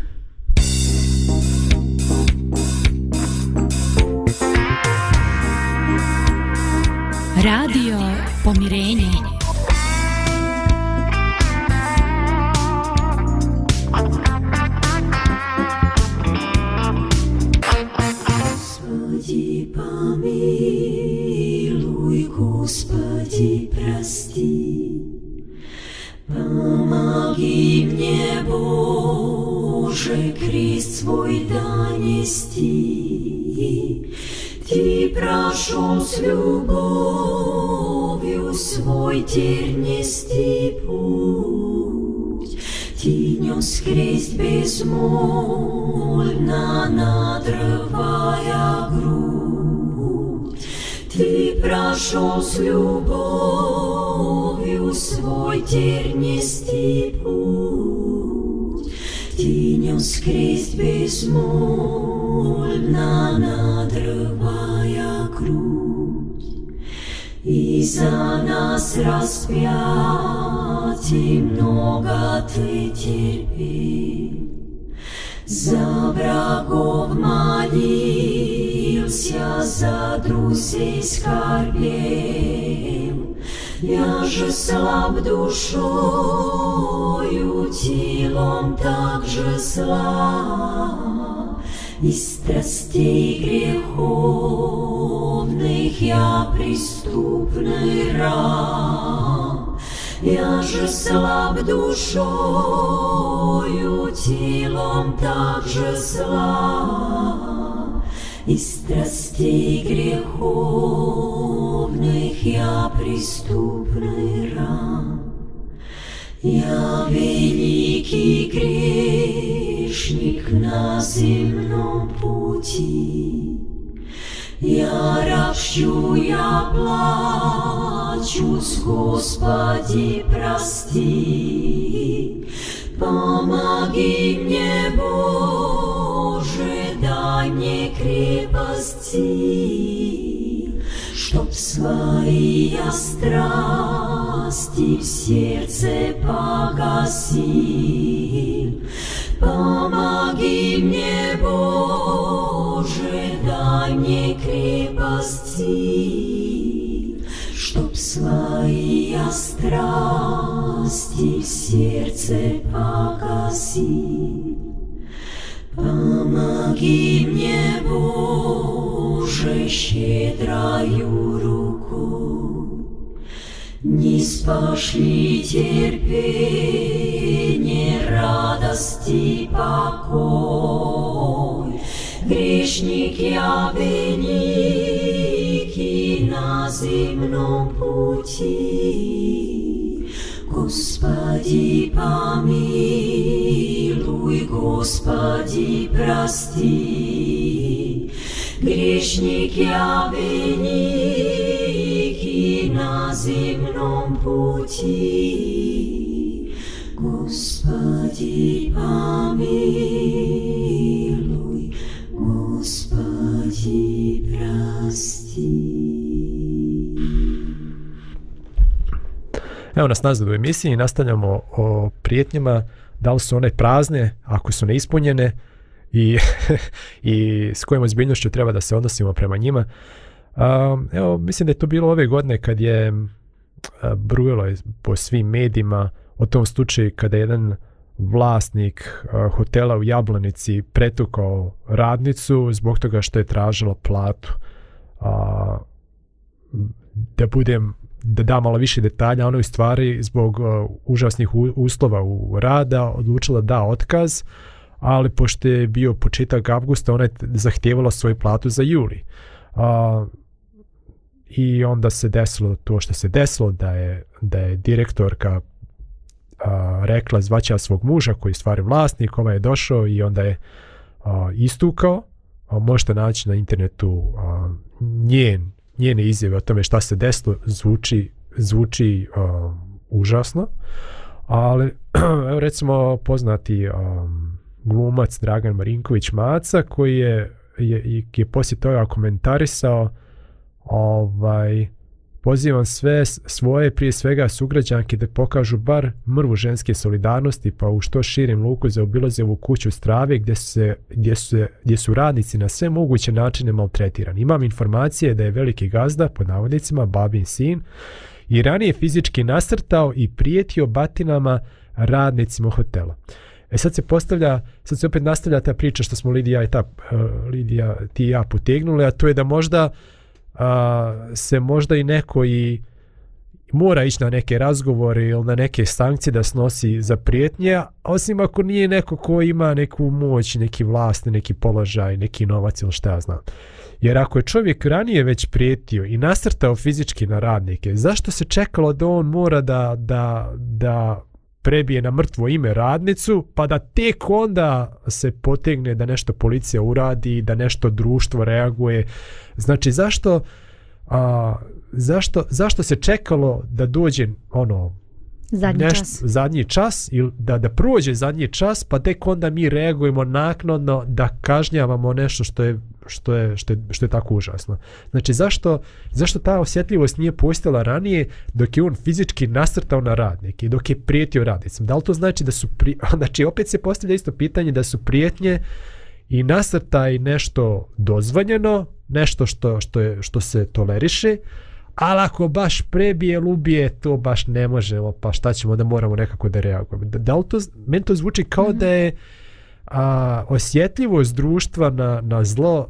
Radio Помирение. Господи, помилуй, Господи, прости. Помоги мне, Боже, крест свой донести. Ты прошу с любовью свой тернистый путь Ты нес крест безмолвно, надрывая грудь Ты прошел с любовью свой тернистый путь Ты нес крест безмолвно, надрывая грудь и за нас и много ты терпи. За врагов молился, за друзей скорбим. Я же слаб душою, телом так же слаб. Из страстей греховных я преступный раб, Я же слаб душою, телом также слаб. И страстей греховных я преступный раб, Я великий грех, грешник на земном пути. Я ропщу, я плачусь, Господи, прости. Помоги мне, Боже, дай мне крепости, Чтоб свои я страсти в сердце погасил. Помоги мне, Боже, дай мне крепости, Чтоб свои страсти в сердце погасить. Помоги мне, Боже, щедрою руку, Не спошли терпеть, radost i pokój. Grzesznik ja wyniki na zimną płci. Господи, помилуй, Господи, прости. Грешник я великий на земном пути. Господи, Evo nas nazad u emisiji i nastavljamo o prijetnjama, da li su one prazne, ako su neispunjene i, <laughs> i s kojim ozbiljnošću treba da se odnosimo prema njima. Evo, mislim da je to bilo ove godine kad je brujelo po svim medijima o tom slučaju kada je jedan vlasnik eh, hotela u Jablanici pretukao radnicu zbog toga što je tražila platu a, da budem da da malo više detalja, ono je stvari zbog uh, užasnih u, uslova u rada odlučila da otkaz, ali pošto je bio početak avgusta, ona je zahtjevala svoju platu za juli. Uh, I onda se desilo to što se desilo, da je, da je direktorka a, rekla zvaća svog muža koji je stvari vlasnik, ovaj je došao i onda je a, istukao. A, možete naći na internetu a, njen, njene izjave o tome šta se desilo, zvuči, zvuči a, užasno. Ali, <clears throat> evo recimo, poznati a, glumac Dragan Marinković Maca koji je, je, je poslije toga komentarisao ovaj, a, Pozivam sve svoje prije svega sugrađanke da pokažu bar mrvu ženske solidarnosti pa u što širim luku za obilaze ovu kuću strave gdje su, se, gdje, su, gdje su radnici na sve moguće načine maltretirani. Imam informacije da je veliki gazda, pod navodnicima, babin sin, i ranije fizički nasrtao i prijetio batinama radnicima hotela. E sad se postavlja, sad se opet nastavlja ta priča što smo Lidija i ta, uh, Lidija, ti i ja potegnuli, a to je da možda uh, a, se možda i neko i mora ići na neke razgovore ili na neke sankcije da snosi za prijetnje, osim ako nije neko ko ima neku moć, neki vlast, neki položaj, neki novac ili šta ja znam. Jer ako je čovjek ranije već prijetio i nasrtao fizički na radnike, zašto se čekalo da on mora da, da, da prebije na mrtvo ime radnicu, pa da tek onda se potegne da nešto policija uradi, da nešto društvo reaguje. Znači, zašto, a, zašto, zašto se čekalo da dođe ono, zadnji, neš, čas. zadnji čas, ili da, da prođe zadnji čas, pa tek onda mi reagujemo naknodno da kažnjavamo nešto što je što je, što, je, što je tako užasno. Znači, zašto, zašto ta osjetljivost nije postala ranije dok je on fizički nasrtao na radnike i dok je prijetio radnicima? Da li to znači da su... Pri... <laughs> Znači, opet se postavlja isto pitanje da su prijetnje i nasrtaj nešto dozvoljeno, nešto što, što, je, što se toleriše, ali ako baš prebije, lubije, to baš ne možemo, pa šta ćemo, da moramo nekako da reagujemo. Da, da li to, meni to zvuči kao mm -hmm. da je a, osjetljivost društva na, na zlo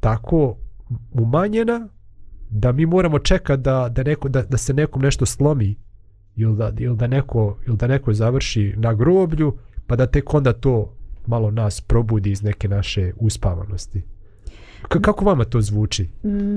tako umanjena da mi moramo čekati da, da, neko, da, da se nekom nešto slomi ili da, ili, da neko, ili da neko završi na groblju pa da tek onda to malo nas probudi iz neke naše uspavanosti. K kako vama to zvuči?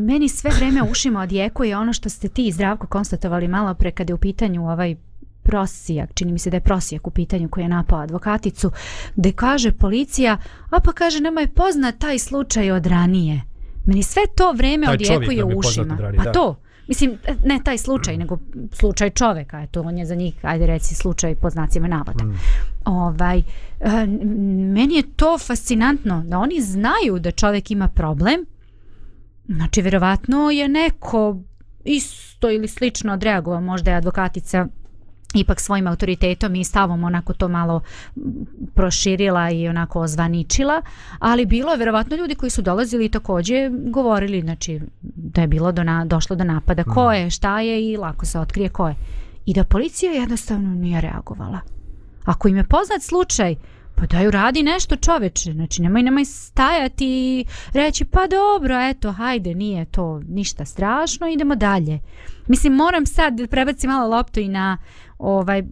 Meni sve vreme ušima odjekuje ono što ste ti i zdravko konstatovali malo pre kada je u pitanju ovaj prosijak, čini mi se da je prosijak u pitanju koji je napao advokaticu, gde kaže policija, a pa kaže nema je poznat taj slučaj od ranije. Meni sve to vrijeme odjekuje u ušima. Ranije, pa da. to, mislim, ne taj slučaj, mm. nego slučaj čoveka, eto, on je za njih, ajde reci, slučaj pod znacima navoda. Mm. Ovaj, eh, meni je to fascinantno da oni znaju da čovek ima problem, znači, vjerovatno je neko isto ili slično odreagovao, možda je advokatica ipak svojim autoritetom i stavom onako to malo proširila i onako ozvaničila, ali bilo je verovatno ljudi koji su dolazili i takođe govorili znači, da je bilo do na, došlo do napada ko mm. je, šta je i lako se otkrije ko je. I da policija jednostavno nije reagovala. Ako im je poznat slučaj, pa daj uradi nešto čoveče, znači nemoj, nemoj stajati i reći pa dobro, eto, hajde, nije to ništa strašno, idemo dalje. Mislim, moram sad prebaci malo loptu i na, ovaj,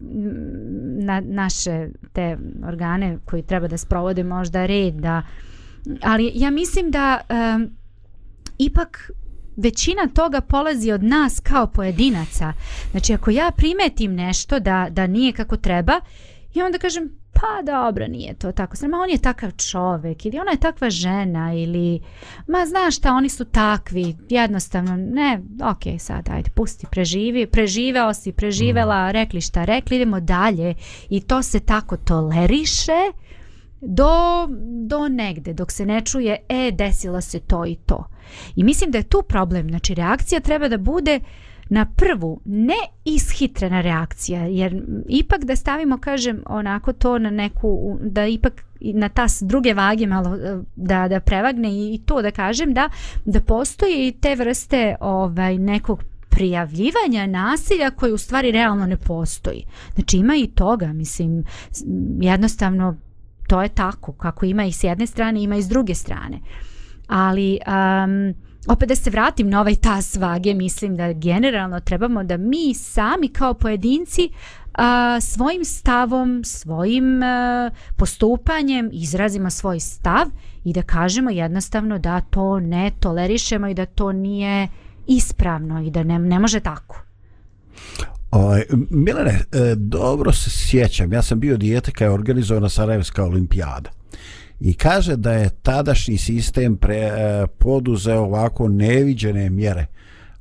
na naše te organe koji treba da sprovode možda red, da, ali ja mislim da um, ipak većina toga polazi od nas kao pojedinaca. Znači, ako ja primetim nešto da, da nije kako treba, I onda kažem, pa dobro, nije to tako. Ma on je takav čovek ili ona je takva žena ili ma znaš šta, oni su takvi. Jednostavno, ne, ok, sad ajde, pusti, preživi. Preživeo si, preživela, mm. rekli šta, rekli, idemo dalje. I to se tako toleriše do, do negde, dok se ne čuje, e, desilo se to i to. I mislim da je tu problem. Znači, reakcija treba da bude... Uh, na prvu ne ishitrena reakcija, jer ipak da stavimo, kažem, onako to na neku, da ipak na ta druge vage malo e, da, da prevagne i, i to da kažem da, da postoje i te vrste ovaj nekog prijavljivanja nasilja koje u stvari realno ne postoji. Znači ima i toga, mislim, jednostavno to je tako, kako ima i s jedne strane, ima i s druge strane. Ali um, opet da se vratim na ovaj tas vage, mislim da generalno trebamo da mi sami kao pojedinci a, svojim stavom, svojim a, postupanjem izrazimo svoj stav i da kažemo jednostavno da to ne tolerišemo i da to nije ispravno i da ne, ne može tako. Oj, ovaj, Milene, e, dobro se sjećam, ja sam bio dijete kada je organizovana Sarajevska olimpijada i kaže da je tadašnji sistem pre, e, poduzeo ovako neviđene mjere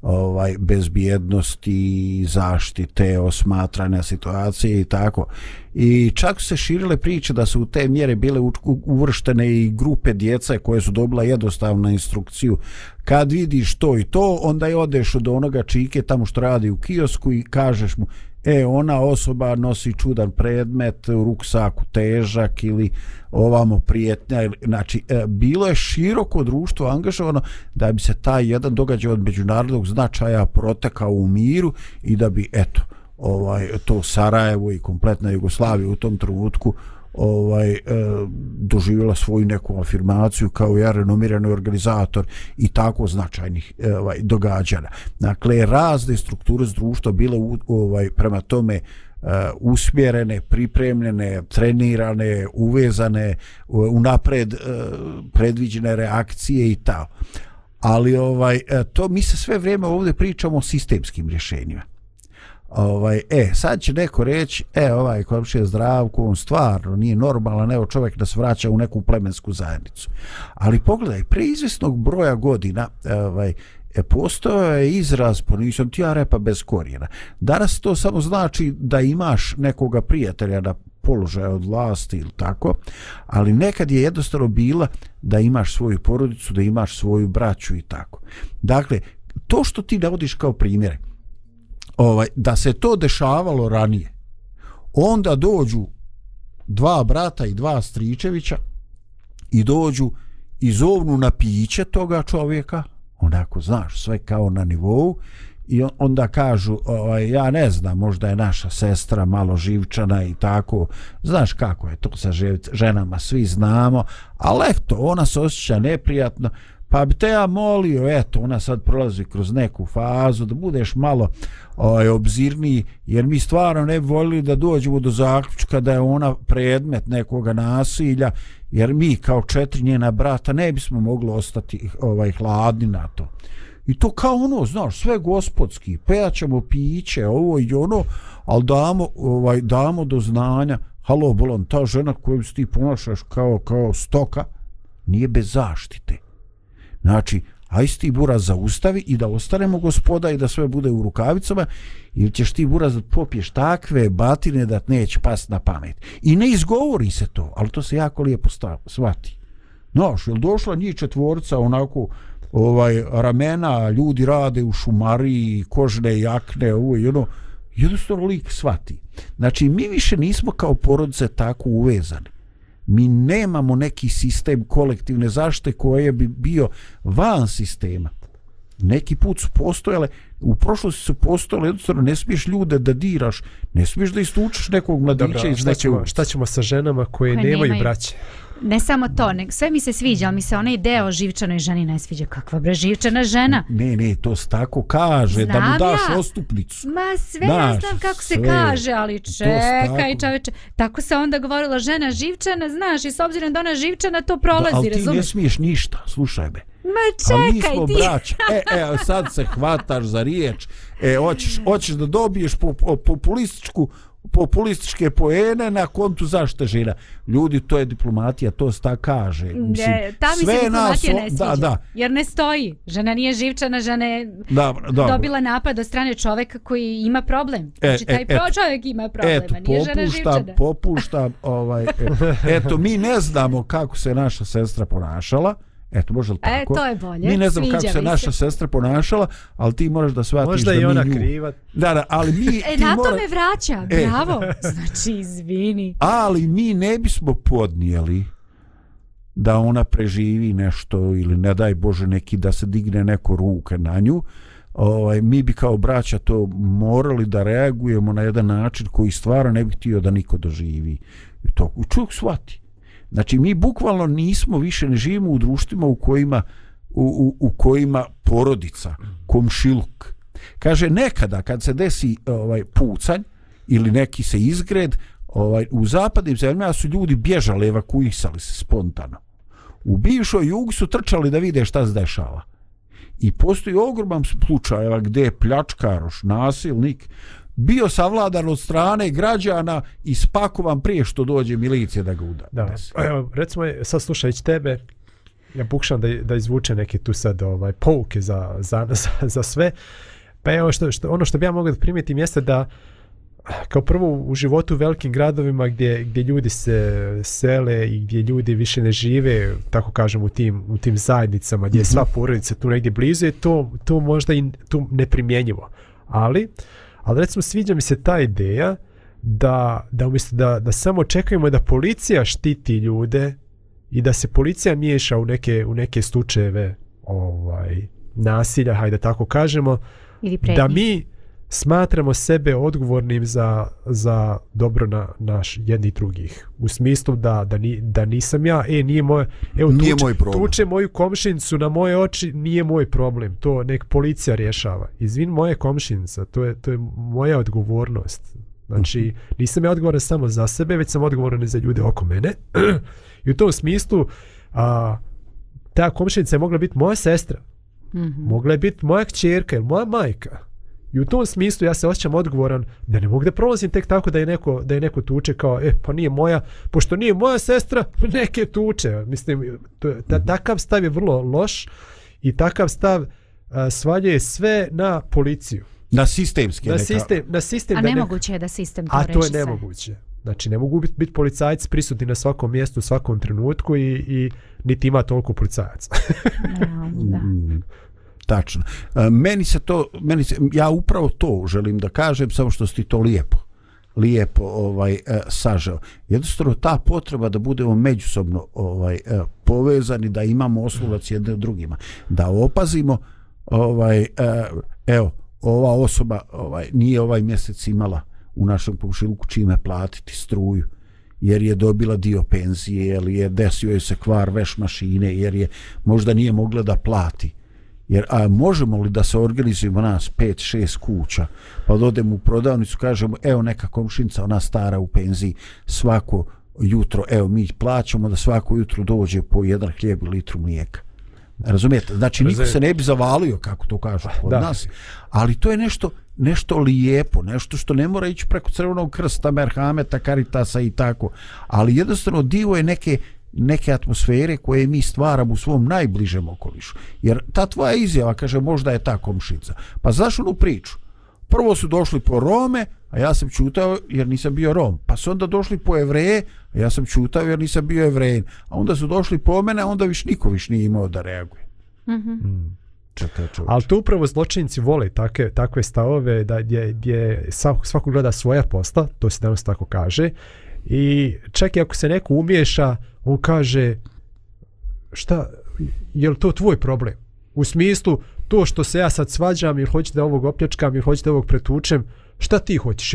ovaj bezbjednosti zaštite osmatrane situacije i tako i čak su se širile priče da su u te mjere bile uvrštene i grupe djece koje su dobila jednostavnu instrukciju kad vidiš to i to onda je odeš od onoga čike tamo što radi u kiosku i kažeš mu e ona osoba nosi čudan predmet u ruksaku težak ili ovamo prijetnja znači e, bilo je široko društvo angažovano da bi se taj jedan događaj od međunarodnog značaja protekao u miru i da bi eto ovaj to Sarajevo i kompletna Jugoslavija u tom trenutku ovaj e, doživjela svoju neku afirmaciju kao ja renomirani organizator i tako značajnih e, ovaj događanja. Dakle razne strukture društva bile ovaj prema tome Uh, usmjerene, pripremljene, trenirane, uvezane, uh, unapred uh, predviđene reakcije i tako. Ali ovaj uh, to mi se sve vrijeme ovdje pričamo o sistemskim rješenjima. Ovaj, e, sad će neko reći, e, ovaj komši je zdrav, ko on stvarno nije normalan, evo čovjek da se vraća u neku plemensku zajednicu. Ali pogledaj, pre izvisnog broja godina, e, ovaj, E, postao je izraz, po pa nisam ti ja repa bez korijena. Danas to samo znači da imaš nekoga prijatelja na položaj od vlasti ili tako, ali nekad je jednostavno bila da imaš svoju porodicu, da imaš svoju braću i tako. Dakle, to što ti navodiš kao primjere, ovaj, da se to dešavalo ranije, onda dođu dva brata i dva stričevića i dođu i zovnu na piće toga čovjeka, onako, znaš, sve kao na nivou, i onda kažu, ovaj, ja ne znam, možda je naša sestra malo živčana i tako, znaš kako je to sa ženama, svi znamo, ali eto, ona se osjeća neprijatno, pa bi te ja molio, eto, ona sad prolazi kroz neku fazu, da budeš malo oj, ovaj, obzirniji, jer mi stvarno ne volili da dođemo do zaključka da je ona predmet nekoga nasilja, jer mi kao četiri njena brata ne bismo mogli ostati ovaj hladni na to. I to kao ono, znaš, sve gospodski, pejaćemo piće, ovo i ono, ali damo, ovaj, damo do znanja, halo, bolan, ta žena kojom se ti ponašaš kao, kao stoka, nije bez zaštite. Znači, hajsi ti buraz zaustavi i da ostanemo gospoda i da sve bude u rukavicama ili ćeš ti buraz da popiješ takve batine da neće past na pamet. I ne izgovori se to, ali to se jako lijepo stav, shvati. Znaš, je došla njih četvorca onako ovaj ramena, ljudi rade u šumariji, kožne jakne, ovo i ono, jednostavno lik svati. Znači, mi više nismo kao porodice tako uvezani mi nemamo neki sistem kolektivne zaštite koje bi bio van sistema. Neki put su postojale, u prošlosti su postojale, jednostavno ne smiješ ljude da diraš, ne smiješ da istučeš nekog mladića Dobro, iz nekog. Šta, šta ćemo sa ženama koje, koje nemaju, nemaju braće? Ne samo to, ne, sve mi se sviđa, ali mi se ona ideja o živčanoj ženi ne sviđa. Kakva bre živčana žena? Ne, ne, to se tako kaže, Znam da mu daš ja. ostupnicu. Ma sve ne znam kako sve. se kaže, ali čekaj čoveče. Tako se onda govorila žena živčana, znaš, i s obzirom da ona živčana, to prolazi, razumiješ? Ali ti razumiješ? ne smiješ ništa, slušaj me. Ma čekaj ti. smo braća. E, e, sad se hvataš za riječ. E, hoćeš, hoćeš da dobiješ po, po, populističku populističke poene na kontu zašta žena. Ljudi, to je diplomatija, to se ta kaže. Mislim, De, ta mi se diplomatija nas... ne sviđa. Da, da. Jer ne stoji. Žena nije živčana, žena je dobro, dobro. dobila napad od strane čoveka koji ima problem. E, znači, e, taj et, pro čovek ima problem, et, a nije popušta, žena živčana. Popuštam, ovaj, et, eto, mi ne znamo kako se naša sestra ponašala. Eto, može li e, tako? E, to je bolje. Mi ne znam Sviđa kako se, se naša sestra ponašala, ali ti moraš da shvatiš Možda da mi Možda je ona nju... kriva. Da, da, ali mi... <laughs> E, ti na mora... to me vraća, e. bravo. Znači, izvini. Ali mi ne bismo podnijeli da ona preživi nešto ili ne daj Bože neki da se digne neko ruke na nju. Ovaj, mi bi kao braća to morali da reagujemo na jedan način koji stvarno ne bi htio da niko doživi. I to čovjek shvati. Znači mi bukvalno nismo više ne živimo u društvima u kojima u, u, u kojima porodica, komšiluk. Kaže nekada kad se desi ovaj pucanj ili neki se izgred, ovaj u zapadnim zemljama su ljudi bježali, evakuisali se spontano. U bivšoj jugu su trčali da vide šta se dešava. I postoji ogroman slučajeva gdje je pljačkaroš, nasilnik, bio savladan od strane građana i spakovan prije što dođe milicija da ga uda. Da. A, evo, recimo, sad slušajući tebe, ja pokušam da, da izvuče neke tu sad ovaj, pouke za, za, za, za sve. Pa evo, što, što, ono što bi ja mogao da primijetim jeste da kao prvo u životu u velikim gradovima gdje, gdje ljudi se sele i gdje ljudi više ne žive tako kažem u tim, u tim zajednicama gdje je sva mhm. porodica tu negdje blizu je to, to možda i tu neprimjenjivo ali uh, Ali recimo sviđa mi se ta ideja da, da umjesto da, da samo čekajmo da policija štiti ljude i da se policija miješa u neke, u neke slučajeve ovaj, nasilja, hajde tako kažemo, ili da mi smatramo sebe odgovornim za, za dobro na naš jedni drugih. U smislu da da ni da nisam ja, e nije moj, evo nije tuče, moj problem. tuče moju komšinicu na moje oči, nije moj problem. To nek policija rješava. Izvin moje komšinica, to je to je moja odgovornost. Znači, mhm. nisam ja odgovoran samo za sebe, već sam odgovoran i za ljude oko mene. <clears throat> I u tom smislu a, ta komšinica je mogla biti moja sestra, mm -hmm. mogla je biti moja kćerka ili moja majka. I u tom smislu ja se osjećam odgovoran da ne mogu da prolazim tek tako da je neko, da je neko tuče kao, e, pa nije moja, pošto nije moja sestra, <laughs> neke tuče. Mislim, to, ta, mhm. takav stav je vrlo loš i takav stav svaljuje sve na policiju. Na sistemski na neka. Sistem, na sistem, A da nemoguće ne... je da sistem to A reši to je sve. nemoguće. Znači, ne mogu biti bit policajci prisutni na svakom mjestu, u svakom trenutku i, i niti ima toliko policajaca. da. Mhm tačna. E, meni se to, meni se, ja upravo to želim da kažem, samo što ti to lijepo lijepo ovaj e, sažao. Jednostavno ta potreba da budemo međusobno ovaj e, povezani, da imamo oslovac jedne drugima, da opazimo ovaj evo ova osoba ovaj nije ovaj mjesec imala u našem komšiluku čime platiti struju jer je dobila dio penzije ili je desio joj se kvar veš mašine jer je možda nije mogla da plati uh, Jer a možemo li da se organizujemo nas 5 6 kuća, pa dođemo u prodavnicu, kažemo evo neka komšinica, ona stara u penziji, svako jutro, evo mi plaćamo da svako jutro dođe po jedan hljeb i litru mlijeka. Razumijete? Znači niko se ne bi zavalio, kako to kažu od da. nas, ali to je nešto nešto lijepo, nešto što ne mora ići preko crvenog krsta, merhameta, karitasa i tako, ali jednostavno divo je neke neke atmosfere koje mi stvaramo u svom najbližem okolišu. Jer ta tvoja izjava kaže možda je ta komšica. Pa znaš onu priču? Prvo su došli po Rome, a ja sam čutao jer nisam bio Rom. Pa su onda došli po Evreje, a ja sam čutao jer nisam bio Evrejin. A onda su došli po mene, a onda viš niko viš nije imao da reaguje. Mhm. Mm -hmm. Ali tu upravo zločinici vole takve, takve stavove da je, je svako, svako gleda svoja posta, to se danas tako kaže, i čak i ako se neko umiješa, uh, on kaže šta, je li to tvoj problem? U smislu, to što se ja sad svađam ili hoćete da ovog opljačkam ili hoćete da ovog pretučem, šta ti hoćeš,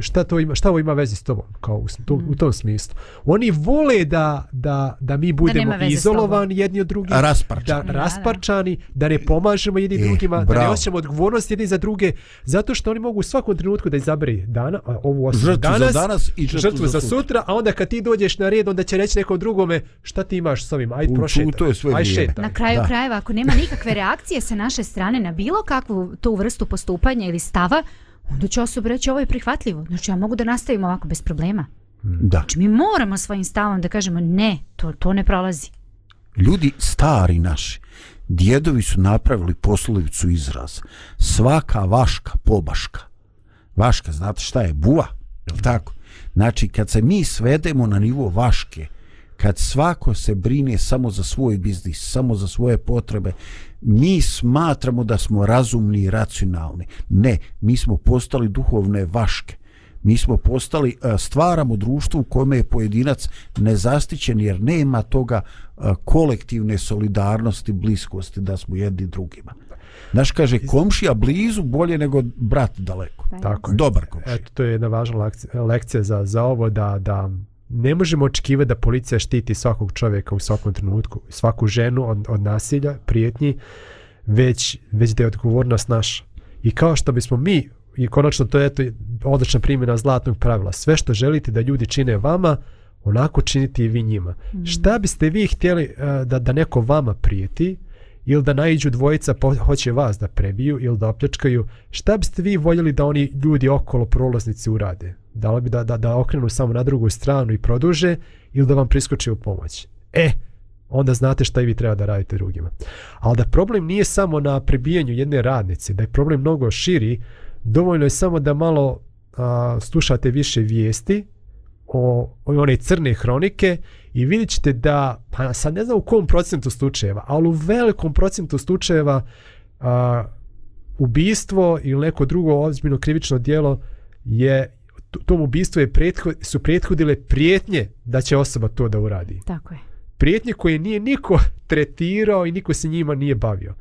šta to ima, šta ovo ima veze s tobom, kao u, to, u tom smislu. Oni vole da, da, da mi budemo da izolovani jedni od drugih, rasparčani. da rasparčani, da ne pomažemo jedni e, drugima, bravo. da ne osjećamo odgovornost jedni za druge, zato što oni mogu u svakom trenutku da izabere dana, ovu osobu žrtvu danas, za danas i žrtvu, žrtvu za, za, sutra, a onda kad ti dođeš na red, onda će reći nekom drugome šta ti imaš s ovim, ajde prošetaj, ajde šetaj. Na kraju da. krajeva, ako nema nikakve reakcije sa naše strane na bilo kakvu tu vrstu postupanja ili stava, onda će osoba reći ovo je prihvatljivo. Znači ja mogu da nastavim ovako bez problema. Da. Znači mi moramo svojim stavom da kažemo ne, to, to ne prolazi. Ljudi stari naši, djedovi su napravili poslovicu izraz. Svaka vaška pobaška. Vaška, znate šta je? Buva. Je tako? Znači kad se mi svedemo na nivo vaške, kad svako se brine samo za svoj biznis, samo za svoje potrebe, mi smatramo da smo razumni i racionalni. Ne, mi smo postali duhovne vaške. Mi smo postali, e, stvaramo društvo u kojem je pojedinac nezastićen jer nema toga e, kolektivne solidarnosti, bliskosti da smo jedni drugima. Naš kaže komšija blizu bolje nego brat daleko. Tako je. Dobar komšija. Eto to je jedna važna lekcija za za ovo da da ne možemo očekivati da policija štiti svakog čovjeka u svakom trenutku, svaku ženu od, od nasilja, prijetnji, već, već da je odgovornost naša. I kao što bismo mi, i konačno to je eto odlična primjena zlatnog pravila, sve što želite da ljudi čine vama, onako činite i vi njima. Mm. Šta biste vi htjeli e, da, da neko vama prijeti, ili da najđu dvojica po, hoće vas da prebiju ili da opljačkaju, šta biste vi voljeli da oni ljudi okolo prolaznici urade? da li bi da, da, da okrenu samo na drugu stranu i produže ili da vam priskoče u pomoć. E, onda znate šta i vi treba da radite drugima. Ali da problem nije samo na prebijanju jedne radnice, da je problem mnogo širi, dovoljno je samo da malo a, slušate više vijesti o, o one crne hronike i vidjet ćete da, pa sad ne znam u kom procentu slučajeva, ali u velikom procentu slučajeva a, ubistvo ili neko drugo ozbiljno krivično dijelo je, tom ubistvu je prethod, su prethodile prijetnje da će osoba to da uradi. Tako je. Prijetnje koje nije niko <laughs> tretirao i niko se njima nije bavio.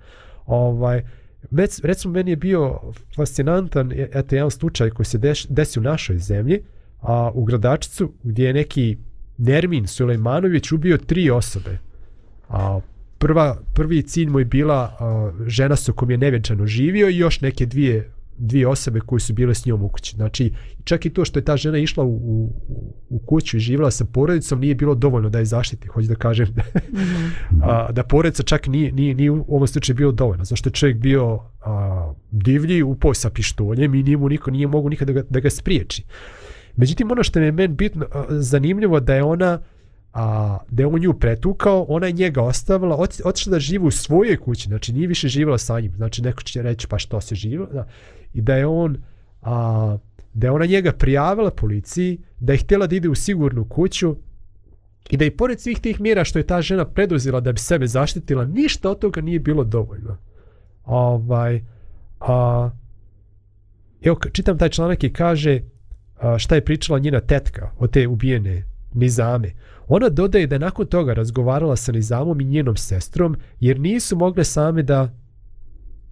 Ovaj, već, recimo, meni je bio fascinantan e, eto, jedan slučaj koji se deš, desi u našoj zemlji, a u Gradačicu, gdje je neki Nermin Sulejmanović ubio tri osobe. A, prva, prvi cilj mu je bila a, žena su kom je nevjenčano živio i još neke dvije dvije osobe koje su bile s njom u kući. Znači, čak i to što je ta žena išla u, u, u kuću i živjela sa porodicom nije bilo dovoljno da je zaštiti, hoću da kažem. Mhm. <laughs> a, da porodica čak nije, nije, nije u ovom slučaju bilo dovoljno. Znači, što je čovjek bio a, divlji u sa pištoljem i nije mu niko, nije mogu nikada da ga, da ga spriječi. Međutim, ono što je men bitno, a, zanimljivo da je ona a, a, da je on nju pretukao, ona je njega ostavila, otišla da živi u svojoj kući, znači nije više živjela sa njim, znači neko će reći pa što se živjela, da, i da je on, a, da je ona njega prijavila policiji, da je htjela da ide u sigurnu kuću, I da i pored svih tih mjera što je ta žena preduzila da bi sebe zaštitila, ništa od toga nije bilo dovoljno. Ovaj, a, evo, čitam taj članak i kaže a, šta je pričala njena tetka o te ubijene Mizame. Ona dodaje da nakon toga razgovarala sa Nizamom i njenom sestrom jer nisu mogle same da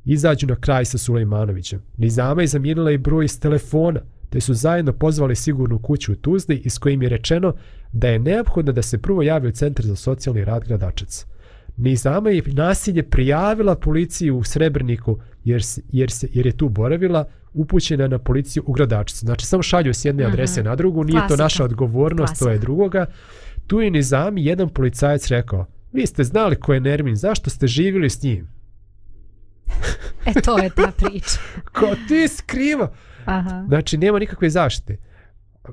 izađu na kraj sa Sulejmanovićem. Nizama je zamijenila i broj iz telefona te su zajedno pozvali sigurnu kuću u Tuzli iz kojim je rečeno da je neophodno da se prvo javi u centar za socijalni rad gradačaca. Nizama je nasilje prijavila policiji u Srebrniku jer, jer, se, jer je tu boravila upućena na policiju u gradačicu. Znači samo šalju s jedne mhm. adrese mm -hmm. na drugu, nije Klasika. to naša odgovornost, Klasika. to je drugoga. Tu je Nizami jedan policajac rekao, vi ste znali ko je Nermin, zašto ste živjeli s njim? <laughs> e to je ta priča. <laughs> ko ti skriva? Aha. Znači nema nikakve zaštite.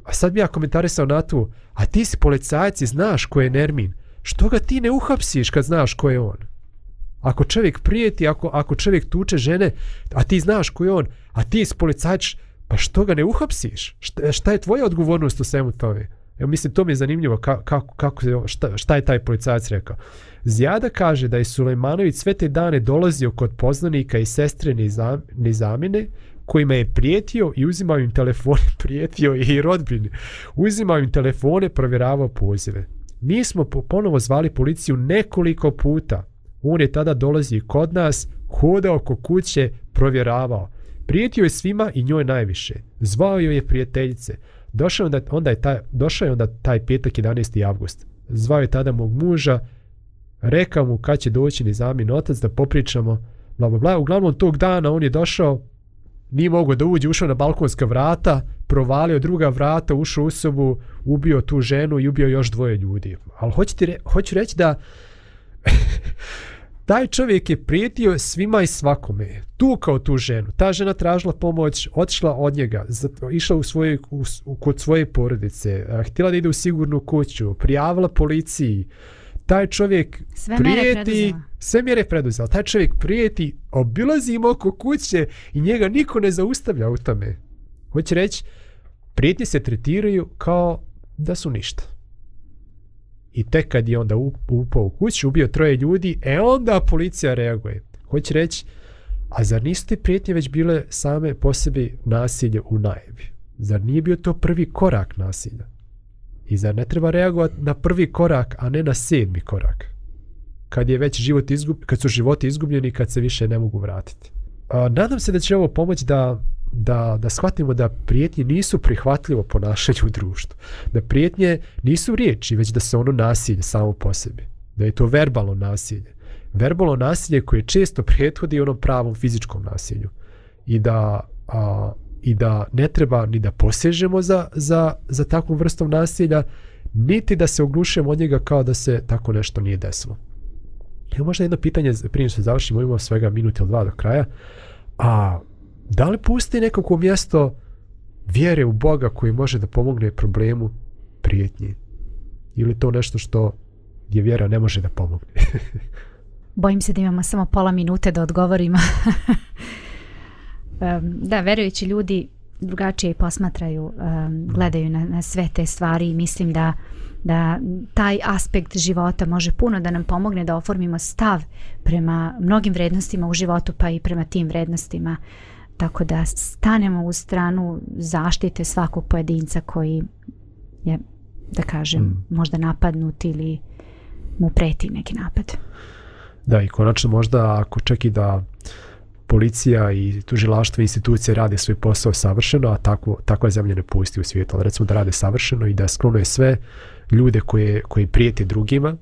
A sad bi ja komentarisao na tu, a ti si policajac i znaš ko je Nermin što ga ti ne uhapsiš kad znaš ko je on? Ako čovjek prijeti, ako, ako čovjek tuče žene, a ti znaš ko je on, a ti si policajč, pa što ga ne uhapsiš? Šta, šta je tvoja odgovornost u svemu tome? Evo mislim, to mi je zanimljivo ka, kako, kako, šta, šta je taj policajac rekao. Zjada kaže da je Sulejmanović sve te dane dolazio kod poznanika i sestre nizam, Nizamine kojima je prijetio i uzimao im telefone, <laughs> prijetio i rodbini. Uzimao im telefone, provjeravao pozive. Mi smo ponovo zvali policiju nekoliko puta. On je tada dolazio kod nas, hoda oko kuće, provjeravao. Prijetio je svima i njoj najviše. Zvao joj je prijateljice. Došao, onda, onda je, taj, došao je onda taj petak 11. avgust. Zvao je tada mog muža, rekao mu kad će doći nizamin otac da popričamo, bla, bla, bla. Uglavnom tog dana on je došao, nije mogao da uđe, ušao na balkonska vrata, provalio druga vrata, ušao u sobu, ubio tu ženu i ubio još dvoje ljudi. Ali hoću, ti re, hoću reći da <laughs> taj čovjek je prijetio svima i svakome. Tu kao tu ženu. Ta žena tražila pomoć, otišla od njega, išla u svoje, u, u, kod svoje porodice, eh, htjela da ide u sigurnu kuću, prijavila policiji, uh, taj čovjek sve prijeti, preduzela. sve mjere preduzela, taj čovjek prijeti, obilazi im oko kuće i njega niko ne zaustavlja u tome. Hoće reći, prijetnje se tretiraju kao da su ništa. I tek kad je onda upao u kuću, ubio troje ljudi, e onda policija reaguje. Hoće reći, a zar nisu te prijetnje već bile same po sebi nasilje u najevi? Zar nije bio to prvi korak nasilja? I zar ne treba reagovati na prvi korak, a ne na sedmi korak? Kad je već život izgub, kad su životi izgubljeni, kad se više ne mogu vratiti. A, nadam se da će ovo pomoći da da, da shvatimo da prijetnje nisu prihvatljivo ponašanje u društvu. Da prijetnje nisu riječi, već da se ono nasilje samo po sebi. Da je to verbalno nasilje. Verbalno nasilje koje često prethodi onom pravom fizičkom nasilju. I da a, i da ne treba ni da posježemo za, za, za takvom vrstom nasilja, niti da se oglušujemo od njega kao da se tako nešto nije desilo. Evo možda jedno pitanje, prije se završimo, imamo svega minuti ili dva do kraja. A da li pusti nekako mjesto vjere u Boga koji može da pomogne problemu prijetnji? Ili to nešto što je vjera ne može da pomogne? <laughs> Bojim se da imamo samo pola minute da odgovorimo. <laughs> da, verujući ljudi drugačije posmatraju, gledaju na, na sve te stvari i mislim da da taj aspekt života može puno da nam pomogne da oformimo stav prema mnogim vrednostima u životu pa i prema tim vrednostima tako da stanemo u stranu zaštite svakog pojedinca koji je da kažem mm. možda napadnut ili mu preti neki napad da i konačno možda ako čeki da policija i tužilaštva i institucije rade svoj posao savršeno, a tako, tako je zemlja ne pusti u svijetu. Ali recimo da rade savršeno i da sklonuje sve ljude koje, koji prijete drugima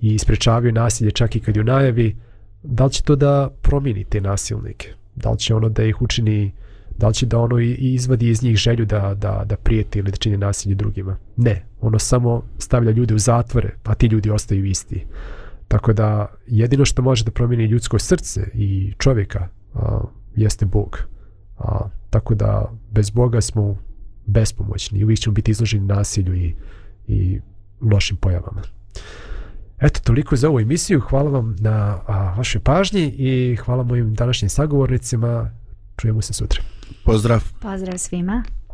i isprečavaju nasilje čak i kad ju najavi, da li će to da promini te nasilnike? Da li će ono da ih učini, da li će da ono izvadi iz njih želju da, da, da prijete ili da čini nasilje drugima? Ne, ono samo stavlja ljude u zatvore, pa ti ljudi ostaju isti. Uh, Tako da jedino što može da promijeni ljudsko srce i čovjeka a, jeste Bog. A, tako da bez Boga smo bespomoćni i uvijek ćemo biti izloženi nasilju i, i lošim pojavama. Eto, toliko za ovu emisiju. Hvala vam na a, vašoj pažnji i hvala mojim današnjim sagovornicima. Čujemo se sutra. Pozdrav. Pozdrav svima.